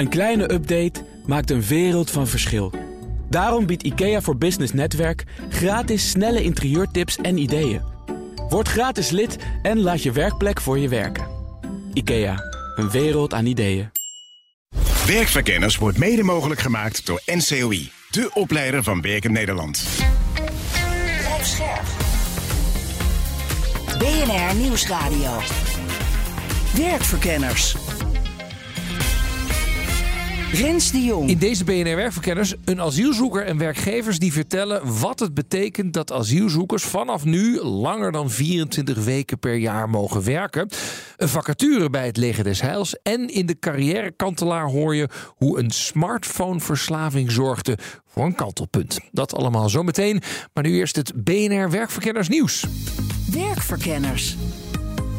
Een kleine update maakt een wereld van verschil. Daarom biedt IKEA voor Business Netwerk gratis snelle interieurtips en ideeën. Word gratis lid en laat je werkplek voor je werken. IKEA, een wereld aan ideeën. Werkverkenners wordt mede mogelijk gemaakt door NCOI, de opleider van Werken Nederland. BNR Nieuwsradio. Werkverkenners. Rens de Jong. In deze BNR Werkverkenners een asielzoeker en werkgevers die vertellen wat het betekent dat asielzoekers vanaf nu langer dan 24 weken per jaar mogen werken. Een vacature bij het Leger des Heils en in de carrièrekantelaar hoor je hoe een smartphoneverslaving zorgde voor een kantelpunt. Dat allemaal zometeen, maar nu eerst het BNR Werkverkenners nieuws. Werkverkenners.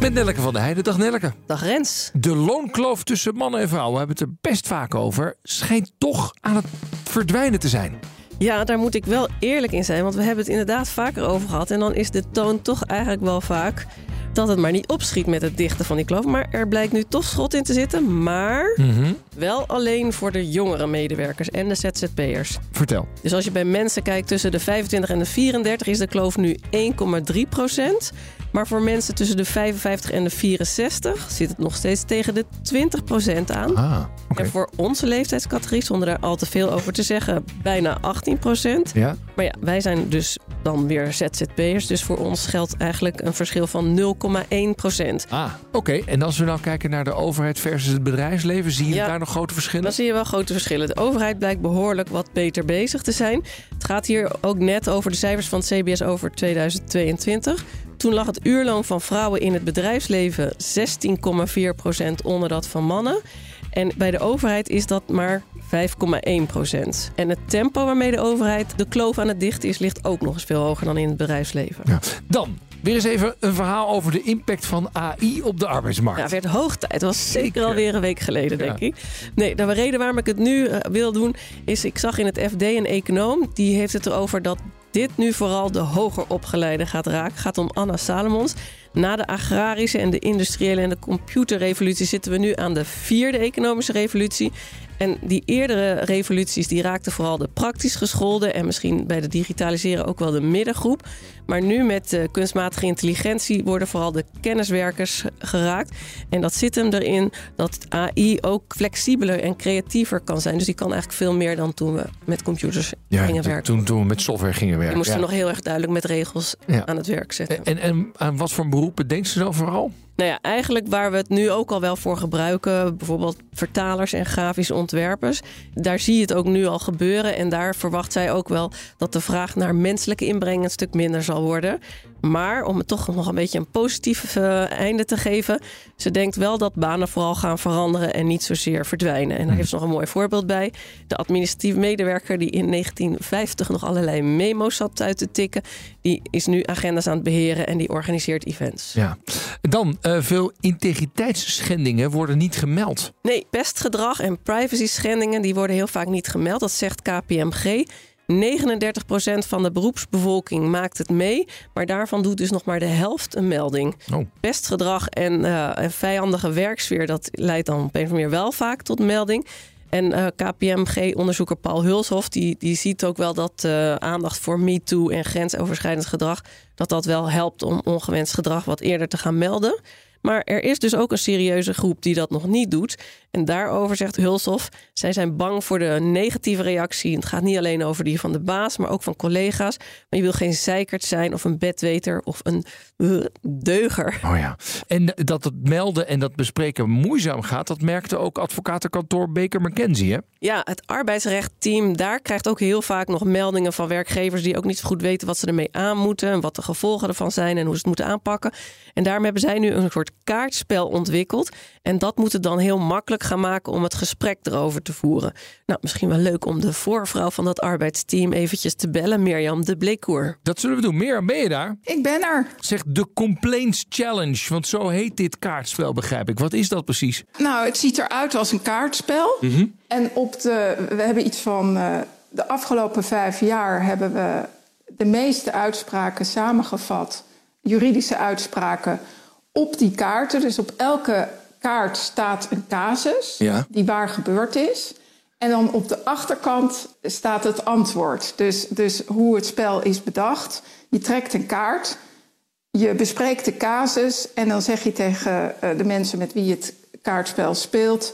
Met Nelleke van der Heijden. Dag Nelleke. Dag Rens. De loonkloof tussen mannen en vrouwen, hebben het er best vaak over, schijnt toch aan het verdwijnen te zijn. Ja, daar moet ik wel eerlijk in zijn, want we hebben het inderdaad vaker over gehad. En dan is de toon toch eigenlijk wel vaak dat het maar niet opschiet met het dichten van die kloof. Maar er blijkt nu toch schot in te zitten, maar Mhm. wel alleen voor de jongere medewerkers en de ZZP'ers. Vertel. Dus als je bij mensen kijkt tussen de 25 en de 34 is de kloof nu 1,3 procent. Maar voor mensen tussen de 55 en de 64 zit het nog steeds tegen de 20 procent aan. Ah. En voor onze leeftijdscategorie, zonder daar al te veel over te zeggen, bijna 18 procent. Ja, Maar ja, wij zijn dus dan weer ZZP'ers. Dus voor ons geldt eigenlijk een verschil van 0,1 procent. Ah, oké. En als we nou kijken naar de overheid versus het bedrijfsleven, zie je Ja. daar nog grote verschillen? Dan zie je wel grote verschillen. De overheid blijkt behoorlijk wat beter bezig te zijn. Het gaat hier ook net over de cijfers van het CBS over 2022. Toen lag het uurloon van vrouwen in het bedrijfsleven 16,4 procent onder dat van mannen. En bij de overheid is dat maar 5,1 procent. En het tempo waarmee de overheid de kloof aan het dichten is, ligt ook nog eens veel hoger dan in het bedrijfsleven. Ja. Dan, weer eens even een verhaal over de impact van AI op de arbeidsmarkt. Ja, het werd hoog tijd. Het was zeker Zeker. alweer een week geleden, denk ik. Nee, de reden waarom ik het nu eh, wil doen... is ik zag in het FD een econoom... die heeft het erover dat dit nu vooral de hoger opgeleide gaat raken. Gaat om Anna Salomons. Na de agrarische en de industriële en de computerrevolutie... zitten we nu aan de vierde economische revolutie... En die eerdere revoluties die raakten vooral de praktisch geschoolden en misschien bij de digitaliseren ook wel de middengroep. Maar nu met eh, kunstmatige intelligentie worden vooral de kenniswerkers geraakt. En dat zit hem erin dat AI ook flexibeler en creatiever kan zijn. Dus die kan eigenlijk veel meer dan toen we met computers Ja, gingen werken. toen, toen we met software gingen We werken. moesten ja. nog heel erg duidelijk met regels Ja. aan het werk zetten. En, en aan wat voor beroepen denkt ze dan vooral? Nou ja, eigenlijk waar we het nu ook al wel voor gebruiken, bijvoorbeeld vertalers en grafische ontwerpers, daar zie je het ook nu al gebeuren. En daar verwacht zij ook wel dat de vraag naar menselijke inbreng een stuk minder zal worden. Maar om het toch nog een beetje een positief eh, einde te geven, ze denkt wel dat banen vooral gaan veranderen en niet zozeer verdwijnen. En daar heeft ze nog een mooi voorbeeld bij. De administratieve medewerker die in 1950 nog allerlei memo's zat uit te tikken, die is nu agendas aan het beheren en die organiseert events. Ja. Dan, eh, veel integriteitsschendingen worden niet gemeld. Nee, pestgedrag en privacy schendingen die worden heel vaak niet gemeld. Dat zegt KPMG. 39% van de beroepsbevolking maakt het mee, maar daarvan doet dus nog maar de helft een melding. Oh. Pestgedrag en, eh, en vijandige werksfeer, dat leidt dan op een of andere manier wel vaak tot melding. En eh, KPMG-onderzoeker Paul Hulshoff, die, die ziet ook wel dat eh, aandacht voor MeToo en grensoverschrijdend gedrag, dat dat wel helpt om ongewenst gedrag wat eerder te gaan melden. Maar er is dus ook een serieuze groep die dat nog niet doet. En daarover zegt Hulshoff, zij zijn bang voor de negatieve reactie. Het gaat niet alleen over die van de baas, maar ook van collega's. Maar je wil geen zeikert zijn of een bedweter of een deuger. Oh ja. En dat het melden en dat bespreken moeizaam gaat, dat merkte ook advocatenkantoor Baker McKenzie. Hè? Ja, het arbeidsrechtteam, daar krijgt ook heel vaak nog meldingen van werkgevers die ook niet zo goed weten wat ze ermee aan moeten en wat de gevolgen ervan zijn en hoe ze het moeten aanpakken. En daarom hebben zij nu een soort kaartspel ontwikkeld. En dat moet het dan heel makkelijk gaan maken om het gesprek erover te voeren. Nou, misschien wel leuk om de voorvrouw van dat arbeidsteam eventjes te bellen, Mirjam de Bleekoer. Dat zullen we doen. Meer, ben je daar? Ik ben er. Zeg de Complaints Challenge, want zo heet dit kaartspel, begrijp ik. Wat is dat precies? Nou, het ziet eruit als een kaartspel. En op de, we hebben iets van eh, de afgelopen vijf jaar hebben we de meeste uitspraken samengevat, juridische uitspraken, op die kaarten. Dus op elke kaart staat een casus Ja. die waar gebeurd is. En dan op de achterkant staat het antwoord. Dus, dus hoe het spel is bedacht. Je trekt een kaart, je bespreekt de casus en dan zeg je tegen eh, de mensen met wie je het kaartspel speelt.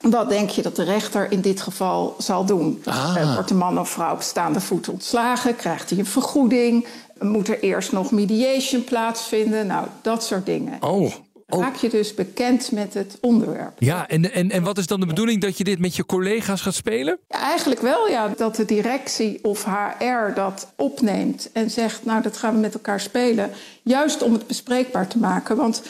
Wat denk je dat de rechter in dit geval zal doen? Ah. Eh, wordt de man of vrouw op staande voet ontslagen? Krijgt hij een vergoeding? Moet er eerst nog mediation plaatsvinden? Nou, dat soort dingen. Oh. Maak je dus bekend met het onderwerp. Ja, en, en, en wat is dan de bedoeling dat je dit met je collega's gaat spelen? Ja, eigenlijk wel, ja. Dat de directie of HR dat opneemt en zegt... nou, dat gaan we met elkaar spelen. Juist om het bespreekbaar te maken. Want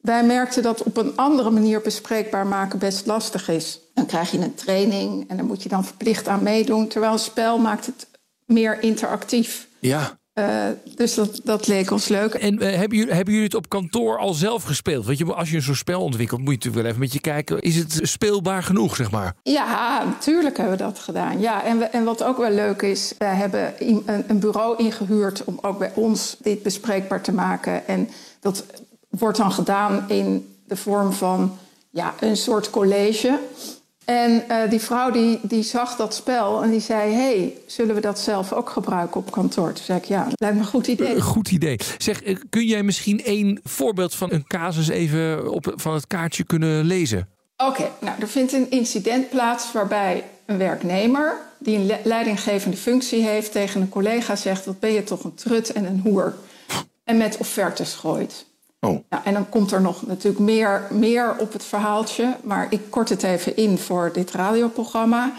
wij merkten dat op een andere manier bespreekbaar maken best lastig is. Dan krijg je een training en daar moet je dan verplicht aan meedoen. Terwijl een spel maakt het meer interactief. Ja. Eh, dus dat, dat leek ons leuk. En eh, hebben, jullie, hebben jullie het op kantoor al zelf gespeeld? Want je, als je zo'n spel ontwikkelt, moet je natuurlijk wel even met je kijken. Is het speelbaar genoeg, zeg maar? Ja, natuurlijk hebben we dat gedaan. Ja, en, we, en wat ook wel leuk is, wij hebben een, een bureau ingehuurd om ook bij ons dit bespreekbaar te maken. En dat wordt dan gedaan in de vorm van ja, een soort college. En eh, die vrouw die, die zag dat spel en die zei: hey, zullen we dat zelf ook gebruiken op kantoor? Toen zei ik: Ja, lijkt me een goed idee. Een goed idee. Zeg, eh, kun jij misschien één voorbeeld van een casus even op, van het kaartje kunnen lezen? Oké, nou, er vindt een incident plaats waarbij een werknemer die een le- leidinggevende functie heeft tegen een collega zegt: Wat ben je toch een trut en een hoer? En met offertes gooit. Oh. Nou, en dan komt er nog natuurlijk meer, meer op het verhaaltje, maar ik kort het even in voor dit radioprogramma.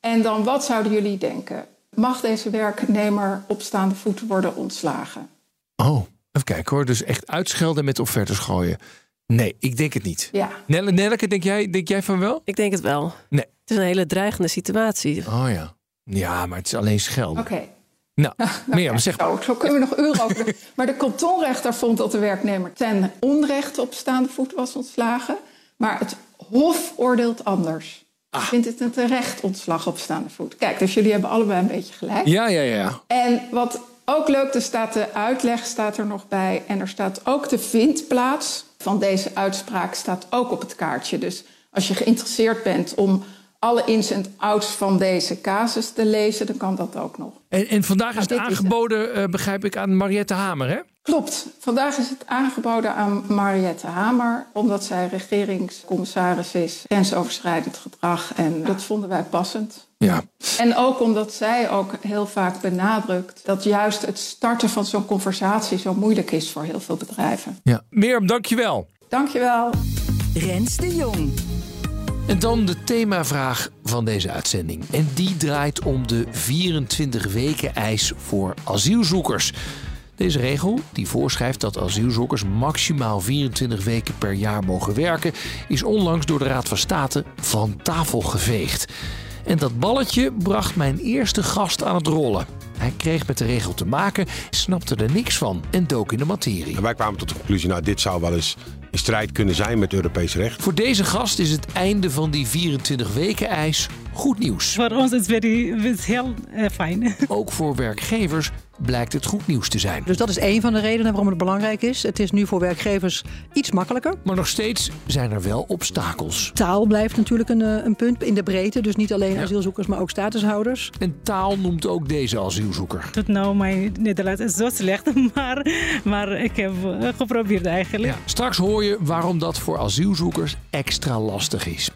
En dan, wat zouden jullie denken? Mag deze werknemer op staande voet worden ontslagen? Oh, even kijken hoor. Dus echt uitschelden met offertes gooien. Nee, ik denk het niet. Ja. Nelle, Nelleke, denk jij, denk jij van wel? Ik denk het wel. Nee. Het is een hele dreigende situatie. Oh ja. Ja, maar het is alleen schelden. Oké. Nou, Mirjam, zeg maar. Zo, zo kunnen we nog uren over. Maar de kantonrechter vond dat de werknemer ten onrechte op staande voet was ontslagen. Maar het Hof oordeelt anders. Vindt het een terecht ontslag op staande voet. Kijk, dus jullie hebben allebei een beetje gelijk. Ja, ja, ja. En wat ook leuk, er staat de uitleg staat er nog bij. En er staat ook de vindplaats van deze uitspraak staat ook op het kaartje. Dus als je geïnteresseerd bent om alle ins en outs van deze casus te lezen, dan kan dat ook nog. En, en vandaag is het is het. aangeboden, eh, begrijp ik, aan Mariette Hamer, hè? Klopt. Vandaag is het aangeboden aan Mariette Hamer, omdat zij regeringscommissaris is, grensoverschrijdend gedrag. En dat vonden wij passend. Ja. En ook omdat zij ook heel vaak benadrukt dat juist het starten van zo'n conversatie zo moeilijk is voor heel veel bedrijven. ja. Mirjam, dankjewel. Dankjewel. Rens de Jong. En dan de themavraag van deze uitzending. En die draait om de 24 weken eis voor asielzoekers. Deze regel, die voorschrijft dat asielzoekers maximaal 24 weken per jaar mogen werken, is onlangs door de Raad van State van tafel geveegd. En dat balletje bracht mijn eerste gast aan het rollen. Hij kreeg met de regel te maken, snapte er niks van en dook in de materie. En wij kwamen tot de conclusie, nou, dit zou wel eens in strijd kunnen zijn met Europees recht. Voor deze gast is het einde van die 24 weken eis goed nieuws. Voor ons is het heel eh, fijn. Ook voor werkgevers blijkt het goed nieuws te zijn. Dus dat is één van de redenen waarom het belangrijk is. Het is nu voor werkgevers iets makkelijker. Maar nog steeds zijn er wel obstakels. Taal blijft natuurlijk een, eh, een punt in de breedte. Dus niet alleen asielzoekers, maar ook statushouders. En taal noemt ook deze asielzoeker. Tot nou, mijn Nederlands is zo slecht, maar, maar ik heb eh, geprobeerd eigenlijk. Ja, straks hoor je waarom dat voor asielzoekers extra lastig is.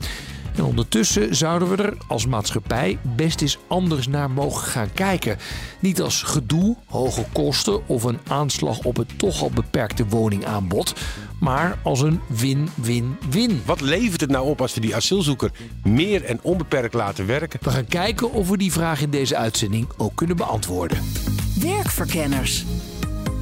En ondertussen zouden we er als maatschappij best eens anders naar mogen gaan kijken. Niet als gedoe, hoge kosten of een aanslag op het toch al beperkte woningaanbod, maar als een win-win-win. Wat levert het nou op als we die asielzoeker meer en onbeperkt laten werken? We gaan kijken of we die vraag in deze uitzending ook kunnen beantwoorden. Werkverkenners.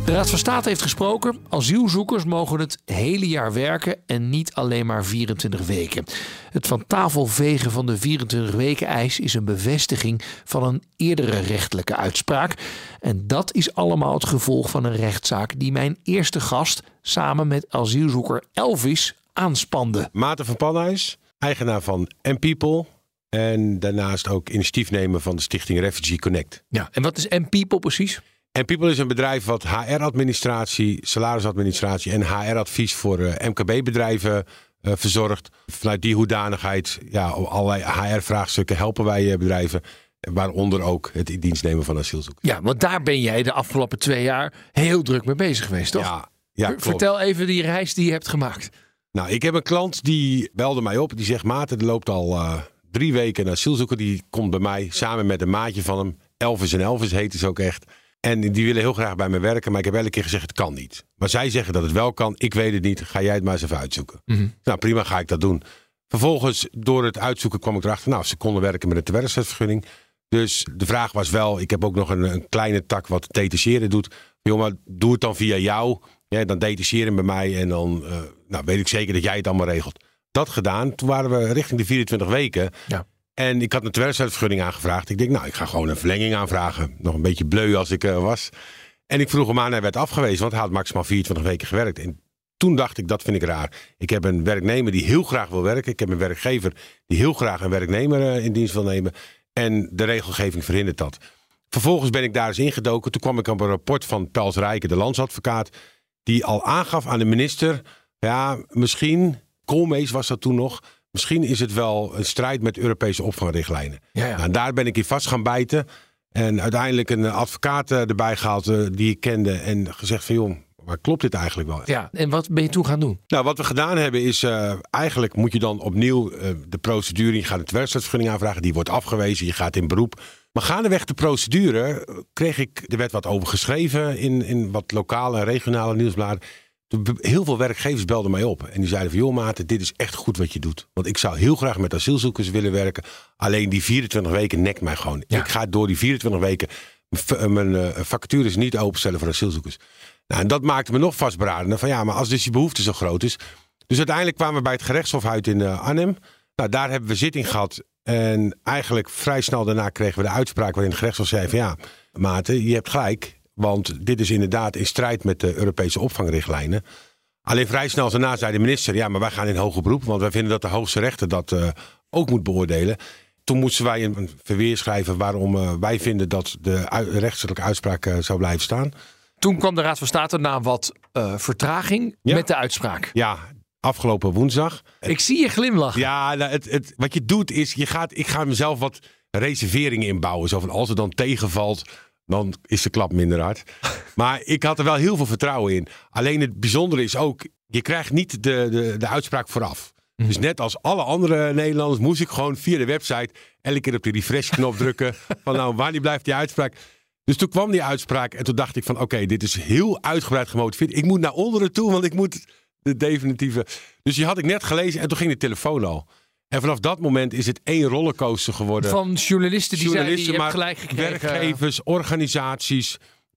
De Raad van State heeft gesproken. Asielzoekers mogen het hele jaar werken en niet alleen maar 24 weken. Het van tafel vegen van de 24 weken eis is een bevestiging van een eerdere rechtelijke uitspraak. En dat is allemaal het gevolg van een rechtszaak die mijn eerste gast samen met asielzoeker Elvis aanspande. Maarten van Panhuis, eigenaar van M-People. En daarnaast ook initiatiefnemer van de stichting Refugee Connect. Ja, en wat is M-People precies? M-People is een bedrijf wat HR-administratie, salarisadministratie en HR-advies voor eh, MKB-bedrijven eh, verzorgd. Vanuit die hoedanigheid, ja, op allerlei HR-vraagstukken helpen wij eh, bedrijven. Waaronder ook het in dienst nemen van asielzoekers. Ja, want daar ben jij de afgelopen twee jaar heel druk mee bezig geweest, toch? Ja, ja klopt. Vertel even die reis die je hebt gemaakt. Nou, ik heb een klant die belde mij op. Die zegt, Maarten, er loopt al drie weken een asielzoeker. Die komt bij mij samen met een maatje van hem. Elvis en Elvis heet ze ook echt. En die willen heel graag bij me werken. Maar ik heb elke keer gezegd, het kan niet. Maar zij zeggen dat het wel kan. Ik weet het niet. Ga jij het maar eens even uitzoeken. Nou, prima, ga ik dat doen. Vervolgens, door het uitzoeken kwam ik erachter... nou, ze konden werken met een tewerkstellingsvergunning. Dus de vraag was wel... ik heb ook nog een, een kleine tak wat detacheren doet. Maar doe het dan via jou. Ja, dan detacheren bij mij en dan eh, nou, weet ik zeker dat jij het allemaal regelt. Dat gedaan. Toen waren we richting de 24 weken. Ja. En ik had een tewerkstellingsvergunning aangevraagd. Ik denk, nou, ik ga gewoon een verlenging aanvragen. Nog een beetje bleu als ik was. En ik vroeg hem aan, hij werd afgewezen, want hij had maximaal 24 weken gewerkt. En toen dacht ik, dat vind ik raar. Ik heb een werknemer die heel graag wil werken. Ik heb een werkgever die heel graag een werknemer eh, in dienst wil nemen. En de regelgeving verhindert dat. Vervolgens ben ik daar eens ingedoken. Toen kwam ik op een rapport van Pels Rijken, de landsadvocaat. Die al aangaf aan de minister. Ja, misschien, Koolmees was dat toen nog. Misschien is het wel een strijd met Europese opvangrichtlijnen. Ja, ja. Nou, en daar ben ik in vast gaan bijten. En uiteindelijk een advocaat eh, erbij gehaald eh, die ik kende. En gezegd van joh, maar klopt dit eigenlijk wel? Ja, en wat ben je toen gaan doen? Nou, wat we gedaan hebben is, eh, eigenlijk moet je dan opnieuw de procedure, je gaat een werkstadsvergunning aanvragen, die wordt afgewezen, je gaat in beroep. Maar gaandeweg de procedure kreeg ik, er werd wat over geschreven in, in wat lokale en regionale nieuwsbladen. Heel veel werkgevers belden mij op en die zeiden van joh Maarten, dit is echt goed wat je doet. Want ik zou heel graag met asielzoekers willen werken. Alleen die 24 weken nekt mij gewoon. Ja. Ik ga door die 24 weken mijn v- mijn eh, vacatures niet openstellen voor asielzoekers. Nou, en dat maakte me nog vastberadender van ja, maar als dus die behoefte zo groot is. Dus uiteindelijk kwamen we bij het gerechtshof uit in eh, Arnhem. Nou, daar hebben we zitting gehad. En eigenlijk vrij snel daarna kregen we de uitspraak waarin het gerechtshof zei van ja, Maarten, je hebt gelijk. Want dit is inderdaad in strijd met de Europese opvangrichtlijnen. Alleen vrij snel daarna zei de minister, ja, maar wij gaan in hoger beroep. Want wij vinden dat de hoogste rechter dat eh, ook moet beoordelen. Toen moesten wij een verweer schrijven waarom eh, wij vinden dat de rechtelijke uitspraak eh, zou blijven staan. Toen kwam de Raad van State na wat vertraging Ja. met de uitspraak. Ja, afgelopen woensdag. Ik zie je glimlachen. Ja, nou, het, het, wat je doet is, je gaat, ik ga mezelf wat reserveringen inbouwen. Zo van, als het dan tegenvalt, dan is de klap minder hard. Maar ik had er wel heel veel vertrouwen in. Alleen het bijzondere is ook, je krijgt niet de, de, de uitspraak vooraf. Dus net als alle andere Nederlanders moest ik gewoon via de website elke keer op de refresh-knop drukken. Van nou, wanneer blijft die uitspraak? Dus toen kwam die uitspraak en toen dacht ik van oké, dit is heel uitgebreid gemotiveerd. Ik moet naar onderen toe, want ik moet de definitieve. Dus die had ik net gelezen en toen ging de telefoon al. En vanaf dat moment is het één rollercoaster geworden. Van journalisten die zeiden, je hebt maar gelijk gekregen. werkgevers, organisaties,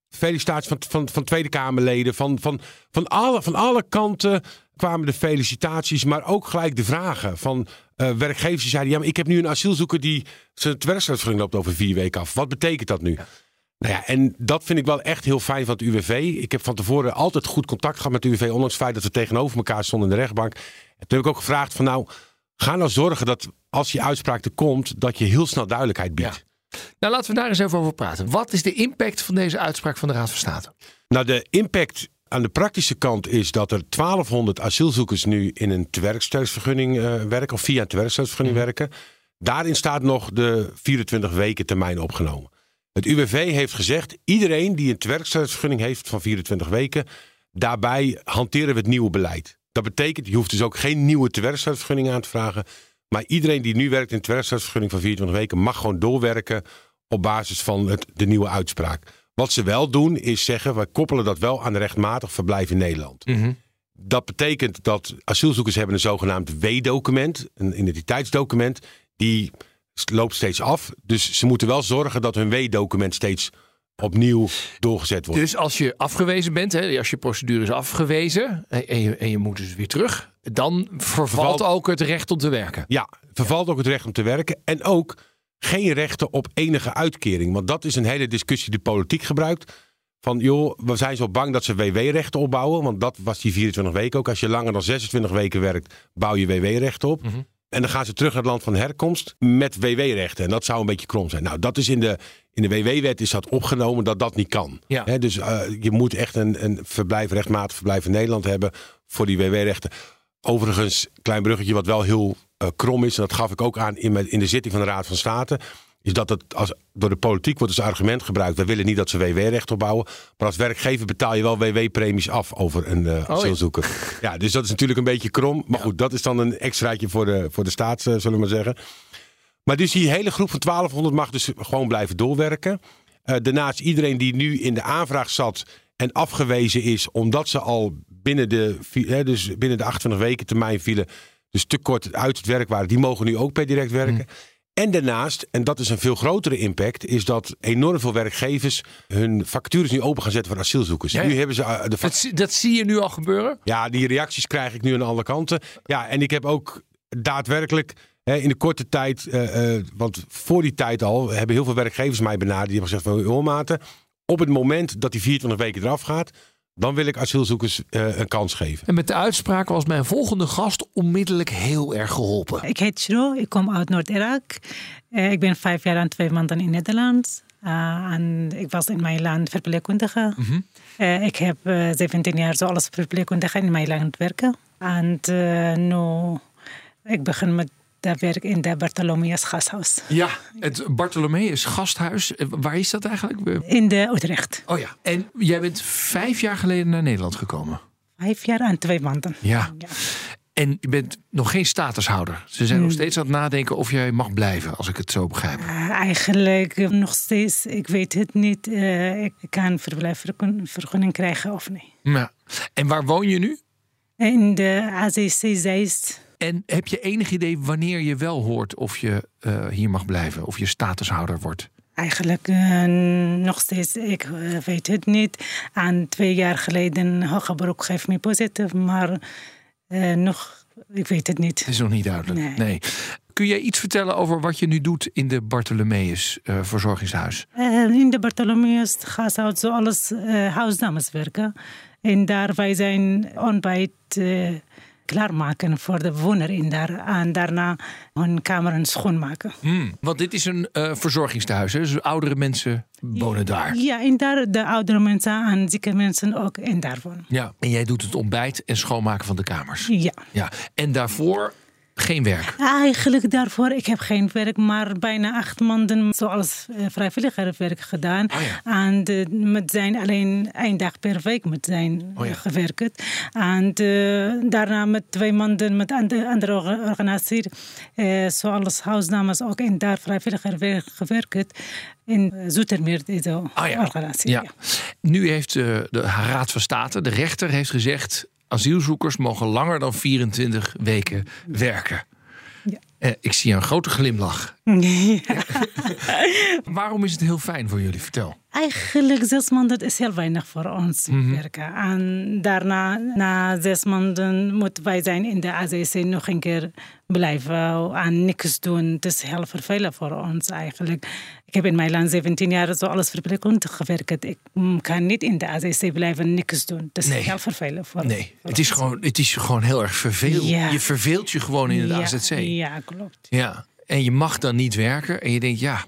felicitaties van, van, van Tweede Kamerleden. Van, van, van, alle, van alle kanten kwamen de felicitaties, maar ook gelijk de vragen van eh, werkgevers die zeiden: Ja, maar ik heb nu een asielzoeker die zijn werkstellingsvergunning loopt over vier weken af. Wat betekent dat nu? Nou ja, en dat vind ik wel echt heel fijn van het UWV. Ik heb van tevoren altijd goed contact gehad met het UWV, ondanks het feit dat we tegenover elkaar stonden in de rechtbank. En toen heb ik ook gevraagd van nou, ga nou zorgen dat als je uitspraak er komt, dat je heel snel duidelijkheid biedt. Nou, laten we daar eens even over praten. Wat is de impact van deze uitspraak van de Raad van State? Nou, de impact aan de praktische kant is dat er 1200 asielzoekers nu in een tewerkstellingsvergunning eh, werken, of via een tewerkstellingsvergunning werken. Daarin staat nog de 24 weken termijn opgenomen. Het UWV heeft gezegd, iedereen die een tewerkstellingsvergunning heeft van 24 weken, daarbij hanteren we het nieuwe beleid. Dat betekent, je hoeft dus ook geen nieuwe tewerkstellingsvergunning aan te vragen. Maar iedereen die nu werkt in een tewerkstellingsvergunning van 24 weken mag gewoon doorwerken op basis van het, de nieuwe uitspraak. Wat ze wel doen is zeggen, we koppelen dat wel aan rechtmatig verblijf in Nederland. Dat betekent dat asielzoekers hebben een zogenaamd W-document, een identiteitsdocument, die loopt steeds af. Dus ze moeten wel zorgen dat hun W-document steeds opnieuw doorgezet wordt. Dus als je afgewezen bent, hè, als je procedure is afgewezen en en je, en je moet dus weer terug, dan vervalt Vervalt- ook het recht om te werken. Ja, vervalt ook het recht om te werken. En ook geen rechten op enige uitkering. Want dat is een hele discussie die politiek gebruikt. Van joh, we zijn zo bang dat ze WW-rechten opbouwen. Want dat was die 24 weken ook. Als je langer dan 26 weken werkt, bouw je WW-rechten op. En dan gaan ze terug naar het land van herkomst met WW-rechten. En dat zou een beetje krom zijn. Nou, dat is in de, in de WW-wet is dat opgenomen dat dat niet kan. Ja. Dus eh, je moet echt een, een verblijf, rechtmatig verblijf in Nederland hebben voor die WW-rechten. Overigens, klein bruggetje wat wel heel eh, krom is, en dat gaf ik ook aan in, mijn- in de zitting van de Raad van State, is dat het als, door de politiek wordt als argument gebruikt. We willen niet dat ze WW-recht opbouwen. Maar als werkgever betaal je wel WW-premies af over een eh, asielzoeker. Ja. dus dat is natuurlijk een beetje krom. Maar goed, dat is dan een extraatje voor de, voor de staat, eh, zullen we maar zeggen. Maar dus die hele groep van 1200 mag dus gewoon blijven doorwerken. Eh, daarnaast iedereen die nu in de aanvraag zat en afgewezen is omdat ze al binnen de, hè, dus binnen de 28 weken termijn vielen, dus te kort uit het werk waren, die mogen nu ook per direct werken. En daarnaast, en dat is een veel grotere impact, is dat enorm veel werkgevers hun vacatures nu open gaan zetten voor asielzoekers. Ja, ja. Nu hebben ze eh, de Dat, zie- dat zie je nu al gebeuren? ja, die reacties krijg ik nu aan alle kanten. Ja, en ik heb ook daadwerkelijk hè, in de korte tijd, eh, eh, want voor die tijd al hebben heel veel werkgevers mij benaderd. Die hebben gezegd van, maten, op het moment dat die 24 weken eraf gaat, dan wil ik asielzoekers eh, een kans geven. En met de uitspraak was mijn volgende gast onmiddellijk heel erg geholpen. Ik heet Shiro, ik kom uit Noord-Irak. Eh, ik ben vijf jaar en twee maanden in Nederland. Eh, en ik was in mijn land verpleegkundige. Eh, ik heb eh, 17 jaar zo als verpleegkundige in mijn land werken. En eh, nu ik begin met dat werk in de Bartholomeus gasthuis. Ja, het Bartholomeus gasthuis. Eh, Waar is dat eigenlijk? In de Utrecht. Oh ja. En jij bent vijf jaar geleden naar Nederland gekomen. Vijf jaar en twee maanden. Ja. En je bent nog geen statushouder. Ze zijn nog steeds aan het nadenken of jij mag blijven, als ik het zo begrijp. Eigenlijk eh, nog steeds, ik weet het niet. Eh, ik kan verblijfsvergunning krijgen of niet. Ja. En waar woon je nu? In de AZC Zeist. En heb je enig idee wanneer je wel hoort of je eh, hier mag blijven, of je statushouder wordt? Eigenlijk eh, nog steeds, ik eh, weet het niet. En twee jaar geleden, hoger beroep geeft me positief, maar nog, ik weet het niet. Het is nog niet duidelijk. Nee. Nee. Kun jij iets vertellen over wat je nu doet in de Bartholomeus verzorgingshuis? In de Bartholomeus gasthuis zoals eh huisdames werken. En daar wij zijn ontbijt klaarmaken voor de bewoner in daar. En daarna hun kameren schoonmaken. Hmm, Want dit is een eh verzorgingstehuis, hè? dus oudere mensen wonen daar. Ja, en daar de oudere mensen en zieke mensen ook in daar wonen. Ja. En jij doet het ontbijt en schoonmaken van de kamers. Ja. Ja. En daarvoor geen werk. Eigenlijk daarvoor, ik heb geen werk, maar bijna acht maanden zoals eh, vrijwilligerswerk gedaan. Oh ja. En de, met zijn alleen één dag per week met zijn Oh ja. eh, gewerkt. En eh, daarna met twee maanden met andere, andere orga- organisatie, eh, zoals huisdames ook in daar vrijwilligerswerk gewerkt. In eh, Zoetermeer, deze Ah ja. organisatie. Ja. Nu heeft eh, de Raad van State, de rechter, heeft gezegd... asielzoekers mogen langer dan 24 weken werken. Ja. Eh, ik zie een grote glimlach. Ja. Waarom is het heel fijn voor jullie? Vertel. Eigenlijk zes maanden is heel weinig voor ons werken. En daarna, na zes maanden, moeten wij zijn in de AZC nog een keer blijven en niks doen. Het is heel vervelend voor ons eigenlijk. Ik heb in mijn land 17 jaar zo alles verpleegkundig gewerkt. Ik mm, kan niet in de AZC blijven en niks doen. Het is Nee. heel vervelend voor Nee, voor het is, ons. gewoon, het is gewoon heel erg vervelend. Ja. Je verveelt je gewoon in het ja, AZC. Ja, klopt. Ja. En je mag dan niet werken. En je denkt, ja,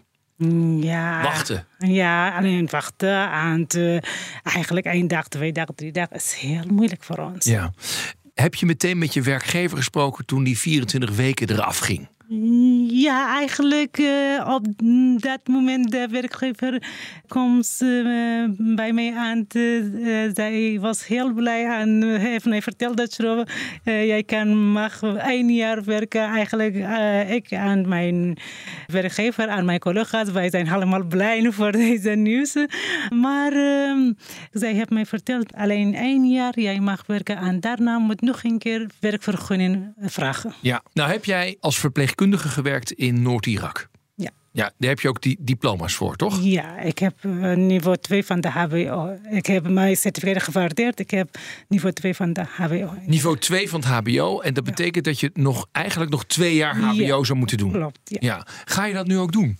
Ja. Wachten. Ja, alleen wachten. En eigenlijk één dag, twee dagen, drie dagen is heel moeilijk voor ons. ja. Heb je meteen met je werkgever gesproken toen die 24 weken eraf ging? Ja, eigenlijk eh, op dat moment de werkgever komt eh, bij mij aan. te- eh, zij was heel blij en heeft mij verteld dat je, jij kan mag één jaar werken. Eigenlijk ik en mijn werkgever en mijn collega's, wij zijn allemaal blij voor deze nieuws. Maar eh, zij heeft mij verteld, alleen één jaar jij mag werken en daarna moet nog een keer werkvergunning vragen. Ja. Nou heb jij als verpleegkundige gewerkt in Noord-Irak. Ja. Ja, daar heb je ook die diploma's voor, toch? Ja, ik heb eh, niveau 2 van de HBO. Ik heb mijn certificaat gewaardeerd. Ik heb niveau 2 van de HBO. Niveau 2 van het HBO. En dat betekent dat je nog, eigenlijk nog twee jaar HBO Ja. zou moeten doen. Klopt, ja. Ja. Ga je dat nu ook doen?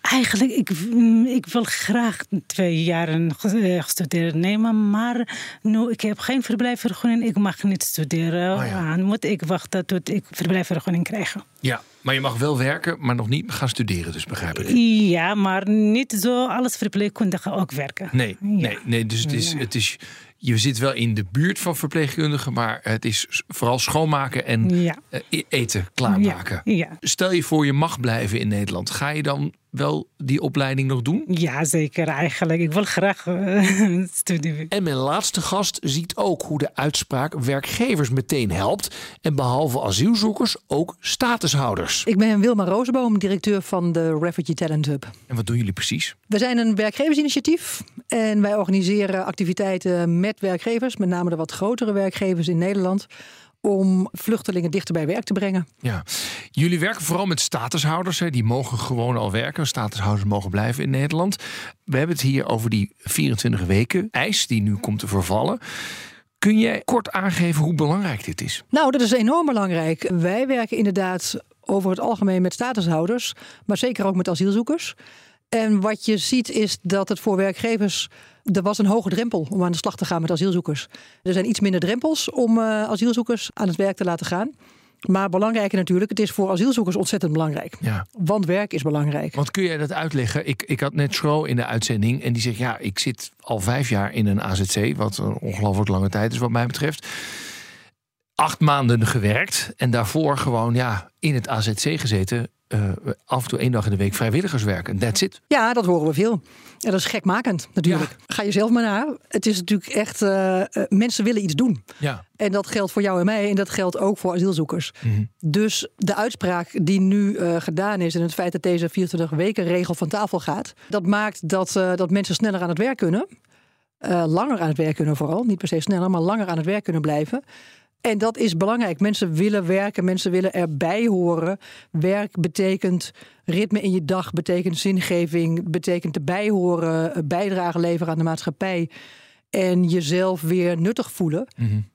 Eigenlijk, ik, mm, ik wil graag twee jaren ge- eh, gestudeerd nemen. Maar nu, ik heb geen verblijfsvergunning. Ik mag niet studeren. Oh ja. Dan moet ik wachten tot ik verblijfsvergunning krijg. Ja. Maar je mag wel werken, maar nog niet gaan studeren, dus begrijp ik. Ja, maar niet zo als verpleegkundige ook werken. Nee, Ja. nee, nee. Dus het is, het is, je zit wel in de buurt van verpleegkundigen, maar het is vooral schoonmaken en Ja. eh, e- eten klaarmaken. Ja, ja. Stel je voor je mag blijven in Nederland. Ga je dan wel die opleiding nog doen? Ja, zeker eigenlijk. Ik wil graag eh, studeren. En mijn laatste gast ziet ook hoe de uitspraak werkgevers meteen helpt. En behalve asielzoekers ook statushouders. Ik ben Wilma Rozenboom, directeur van de Refugee Talent Hub. En wat doen jullie precies? We zijn een werkgeversinitiatief en wij organiseren activiteiten met werkgevers, met name de wat grotere werkgevers in Nederland, om vluchtelingen dichter bij werk te brengen. Ja, jullie werken vooral met statushouders. Hè. Die mogen gewoon al werken. Statushouders mogen blijven in Nederland. We hebben het hier over die 24 weken eis die nu komt te vervallen. Kun jij kort aangeven hoe belangrijk dit is? Nou, dat is enorm belangrijk. Wij werken inderdaad over het algemeen met statushouders, maar zeker ook met asielzoekers. En wat je ziet is dat het voor werkgevers. Er was een hoge drempel om aan de slag te gaan met asielzoekers. Er zijn iets minder drempels om eh, asielzoekers aan het werk te laten gaan. Maar belangrijker natuurlijk, het is voor asielzoekers ontzettend belangrijk. Ja. Want werk is belangrijk. Want kun jij dat uitleggen? Ik, ik had net Schro in de uitzending en die zegt: Ja, ik zit al vijf jaar in een AZC, wat een ongelooflijk lange tijd is, wat mij betreft. Acht maanden gewerkt en daarvoor gewoon ja, in het AZC gezeten. eh, af en toe één dag in de week vrijwilligers werken. That's it. Ja, dat horen we veel. En dat is gekmakend natuurlijk. Ga je zelf maar naar. Het is natuurlijk echt, eh, eh, mensen willen iets doen. Ja. En dat geldt voor jou en mij en dat geldt ook voor asielzoekers. Mhm. Dus de uitspraak die nu eh, gedaan is en het feit dat deze 24 weken regel van tafel gaat, dat maakt dat, dat mensen sneller aan het werk kunnen. Langer aan het werk kunnen vooral. Niet per se sneller, maar langer aan het werk kunnen blijven. En dat is belangrijk. Mensen willen werken, mensen willen erbij horen. Werk betekent ritme in je dag, betekent zingeving, betekent erbij horen, eh, bijdrage leveren aan de maatschappij. En jezelf weer nuttig voelen.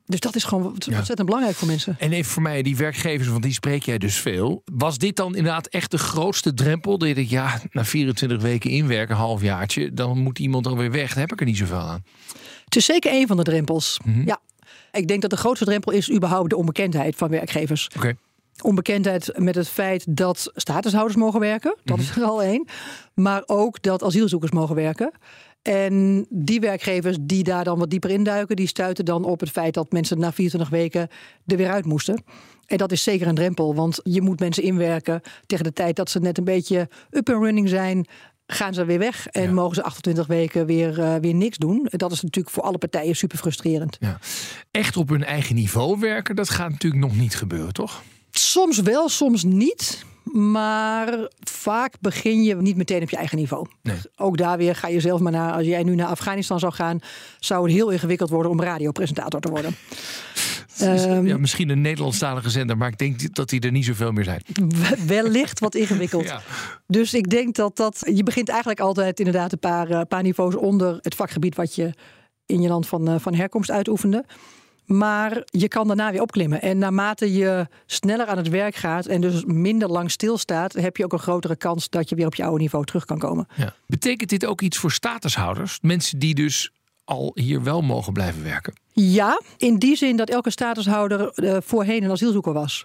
Dus dat is gewoon ontzettend belangrijk voor mensen. En even voor mij, die werkgevers, want die spreek jij dus veel. Was dit dan inderdaad echt de grootste drempel? Dat je denkt, ja, na 24 weken inwerken, een halfjaartje, dan moet iemand alweer weg. Dan heb ik er niet zoveel aan. Het is zeker een van de drempels. Ja. Ik denk dat de grootste drempel is überhaupt de onbekendheid van werkgevers. Oké. Onbekendheid met het feit dat statushouders mogen werken. Dat is er al één. Maar ook dat asielzoekers mogen werken. En die werkgevers die daar dan wat dieper induiken, die stuiten dan op het feit dat mensen na 24 weken er weer uit moesten. En dat is zeker een drempel, want je moet mensen inwerken tegen de tijd dat ze net een beetje up and running zijn. Gaan ze weer weg en mogen ze 28 weken weer, eh, weer niks doen. Dat is natuurlijk voor alle partijen super frustrerend. Ja. Echt op hun eigen niveau werken, dat gaat natuurlijk nog niet gebeuren, toch? Soms wel, soms niet. Maar vaak begin je niet meteen op je eigen niveau. Nee. Ook daar weer ga je zelf maar naar. Als jij nu naar Afghanistan zou gaan, zou het heel ingewikkeld worden om radiopresentator te worden. Ehm, ja, misschien een Nederlandstalige zender, maar ik denk dat die er niet zoveel meer zijn. wellicht wat ingewikkeld. Ja. Dus ik denk dat dat. Je begint eigenlijk altijd inderdaad een paar, eh, paar niveaus onder het vakgebied wat je in je land van, eh, van herkomst uitoefende. Maar je kan daarna weer opklimmen. En naarmate je sneller aan het werk gaat en dus minder lang stilstaat, heb je ook een grotere kans dat je weer op je oude niveau terug kan komen. Ja. Betekent dit ook iets voor statushouders? Mensen die dus al hier wel mogen blijven werken? Ja, in die zin dat elke statushouder eh, voorheen een asielzoeker was.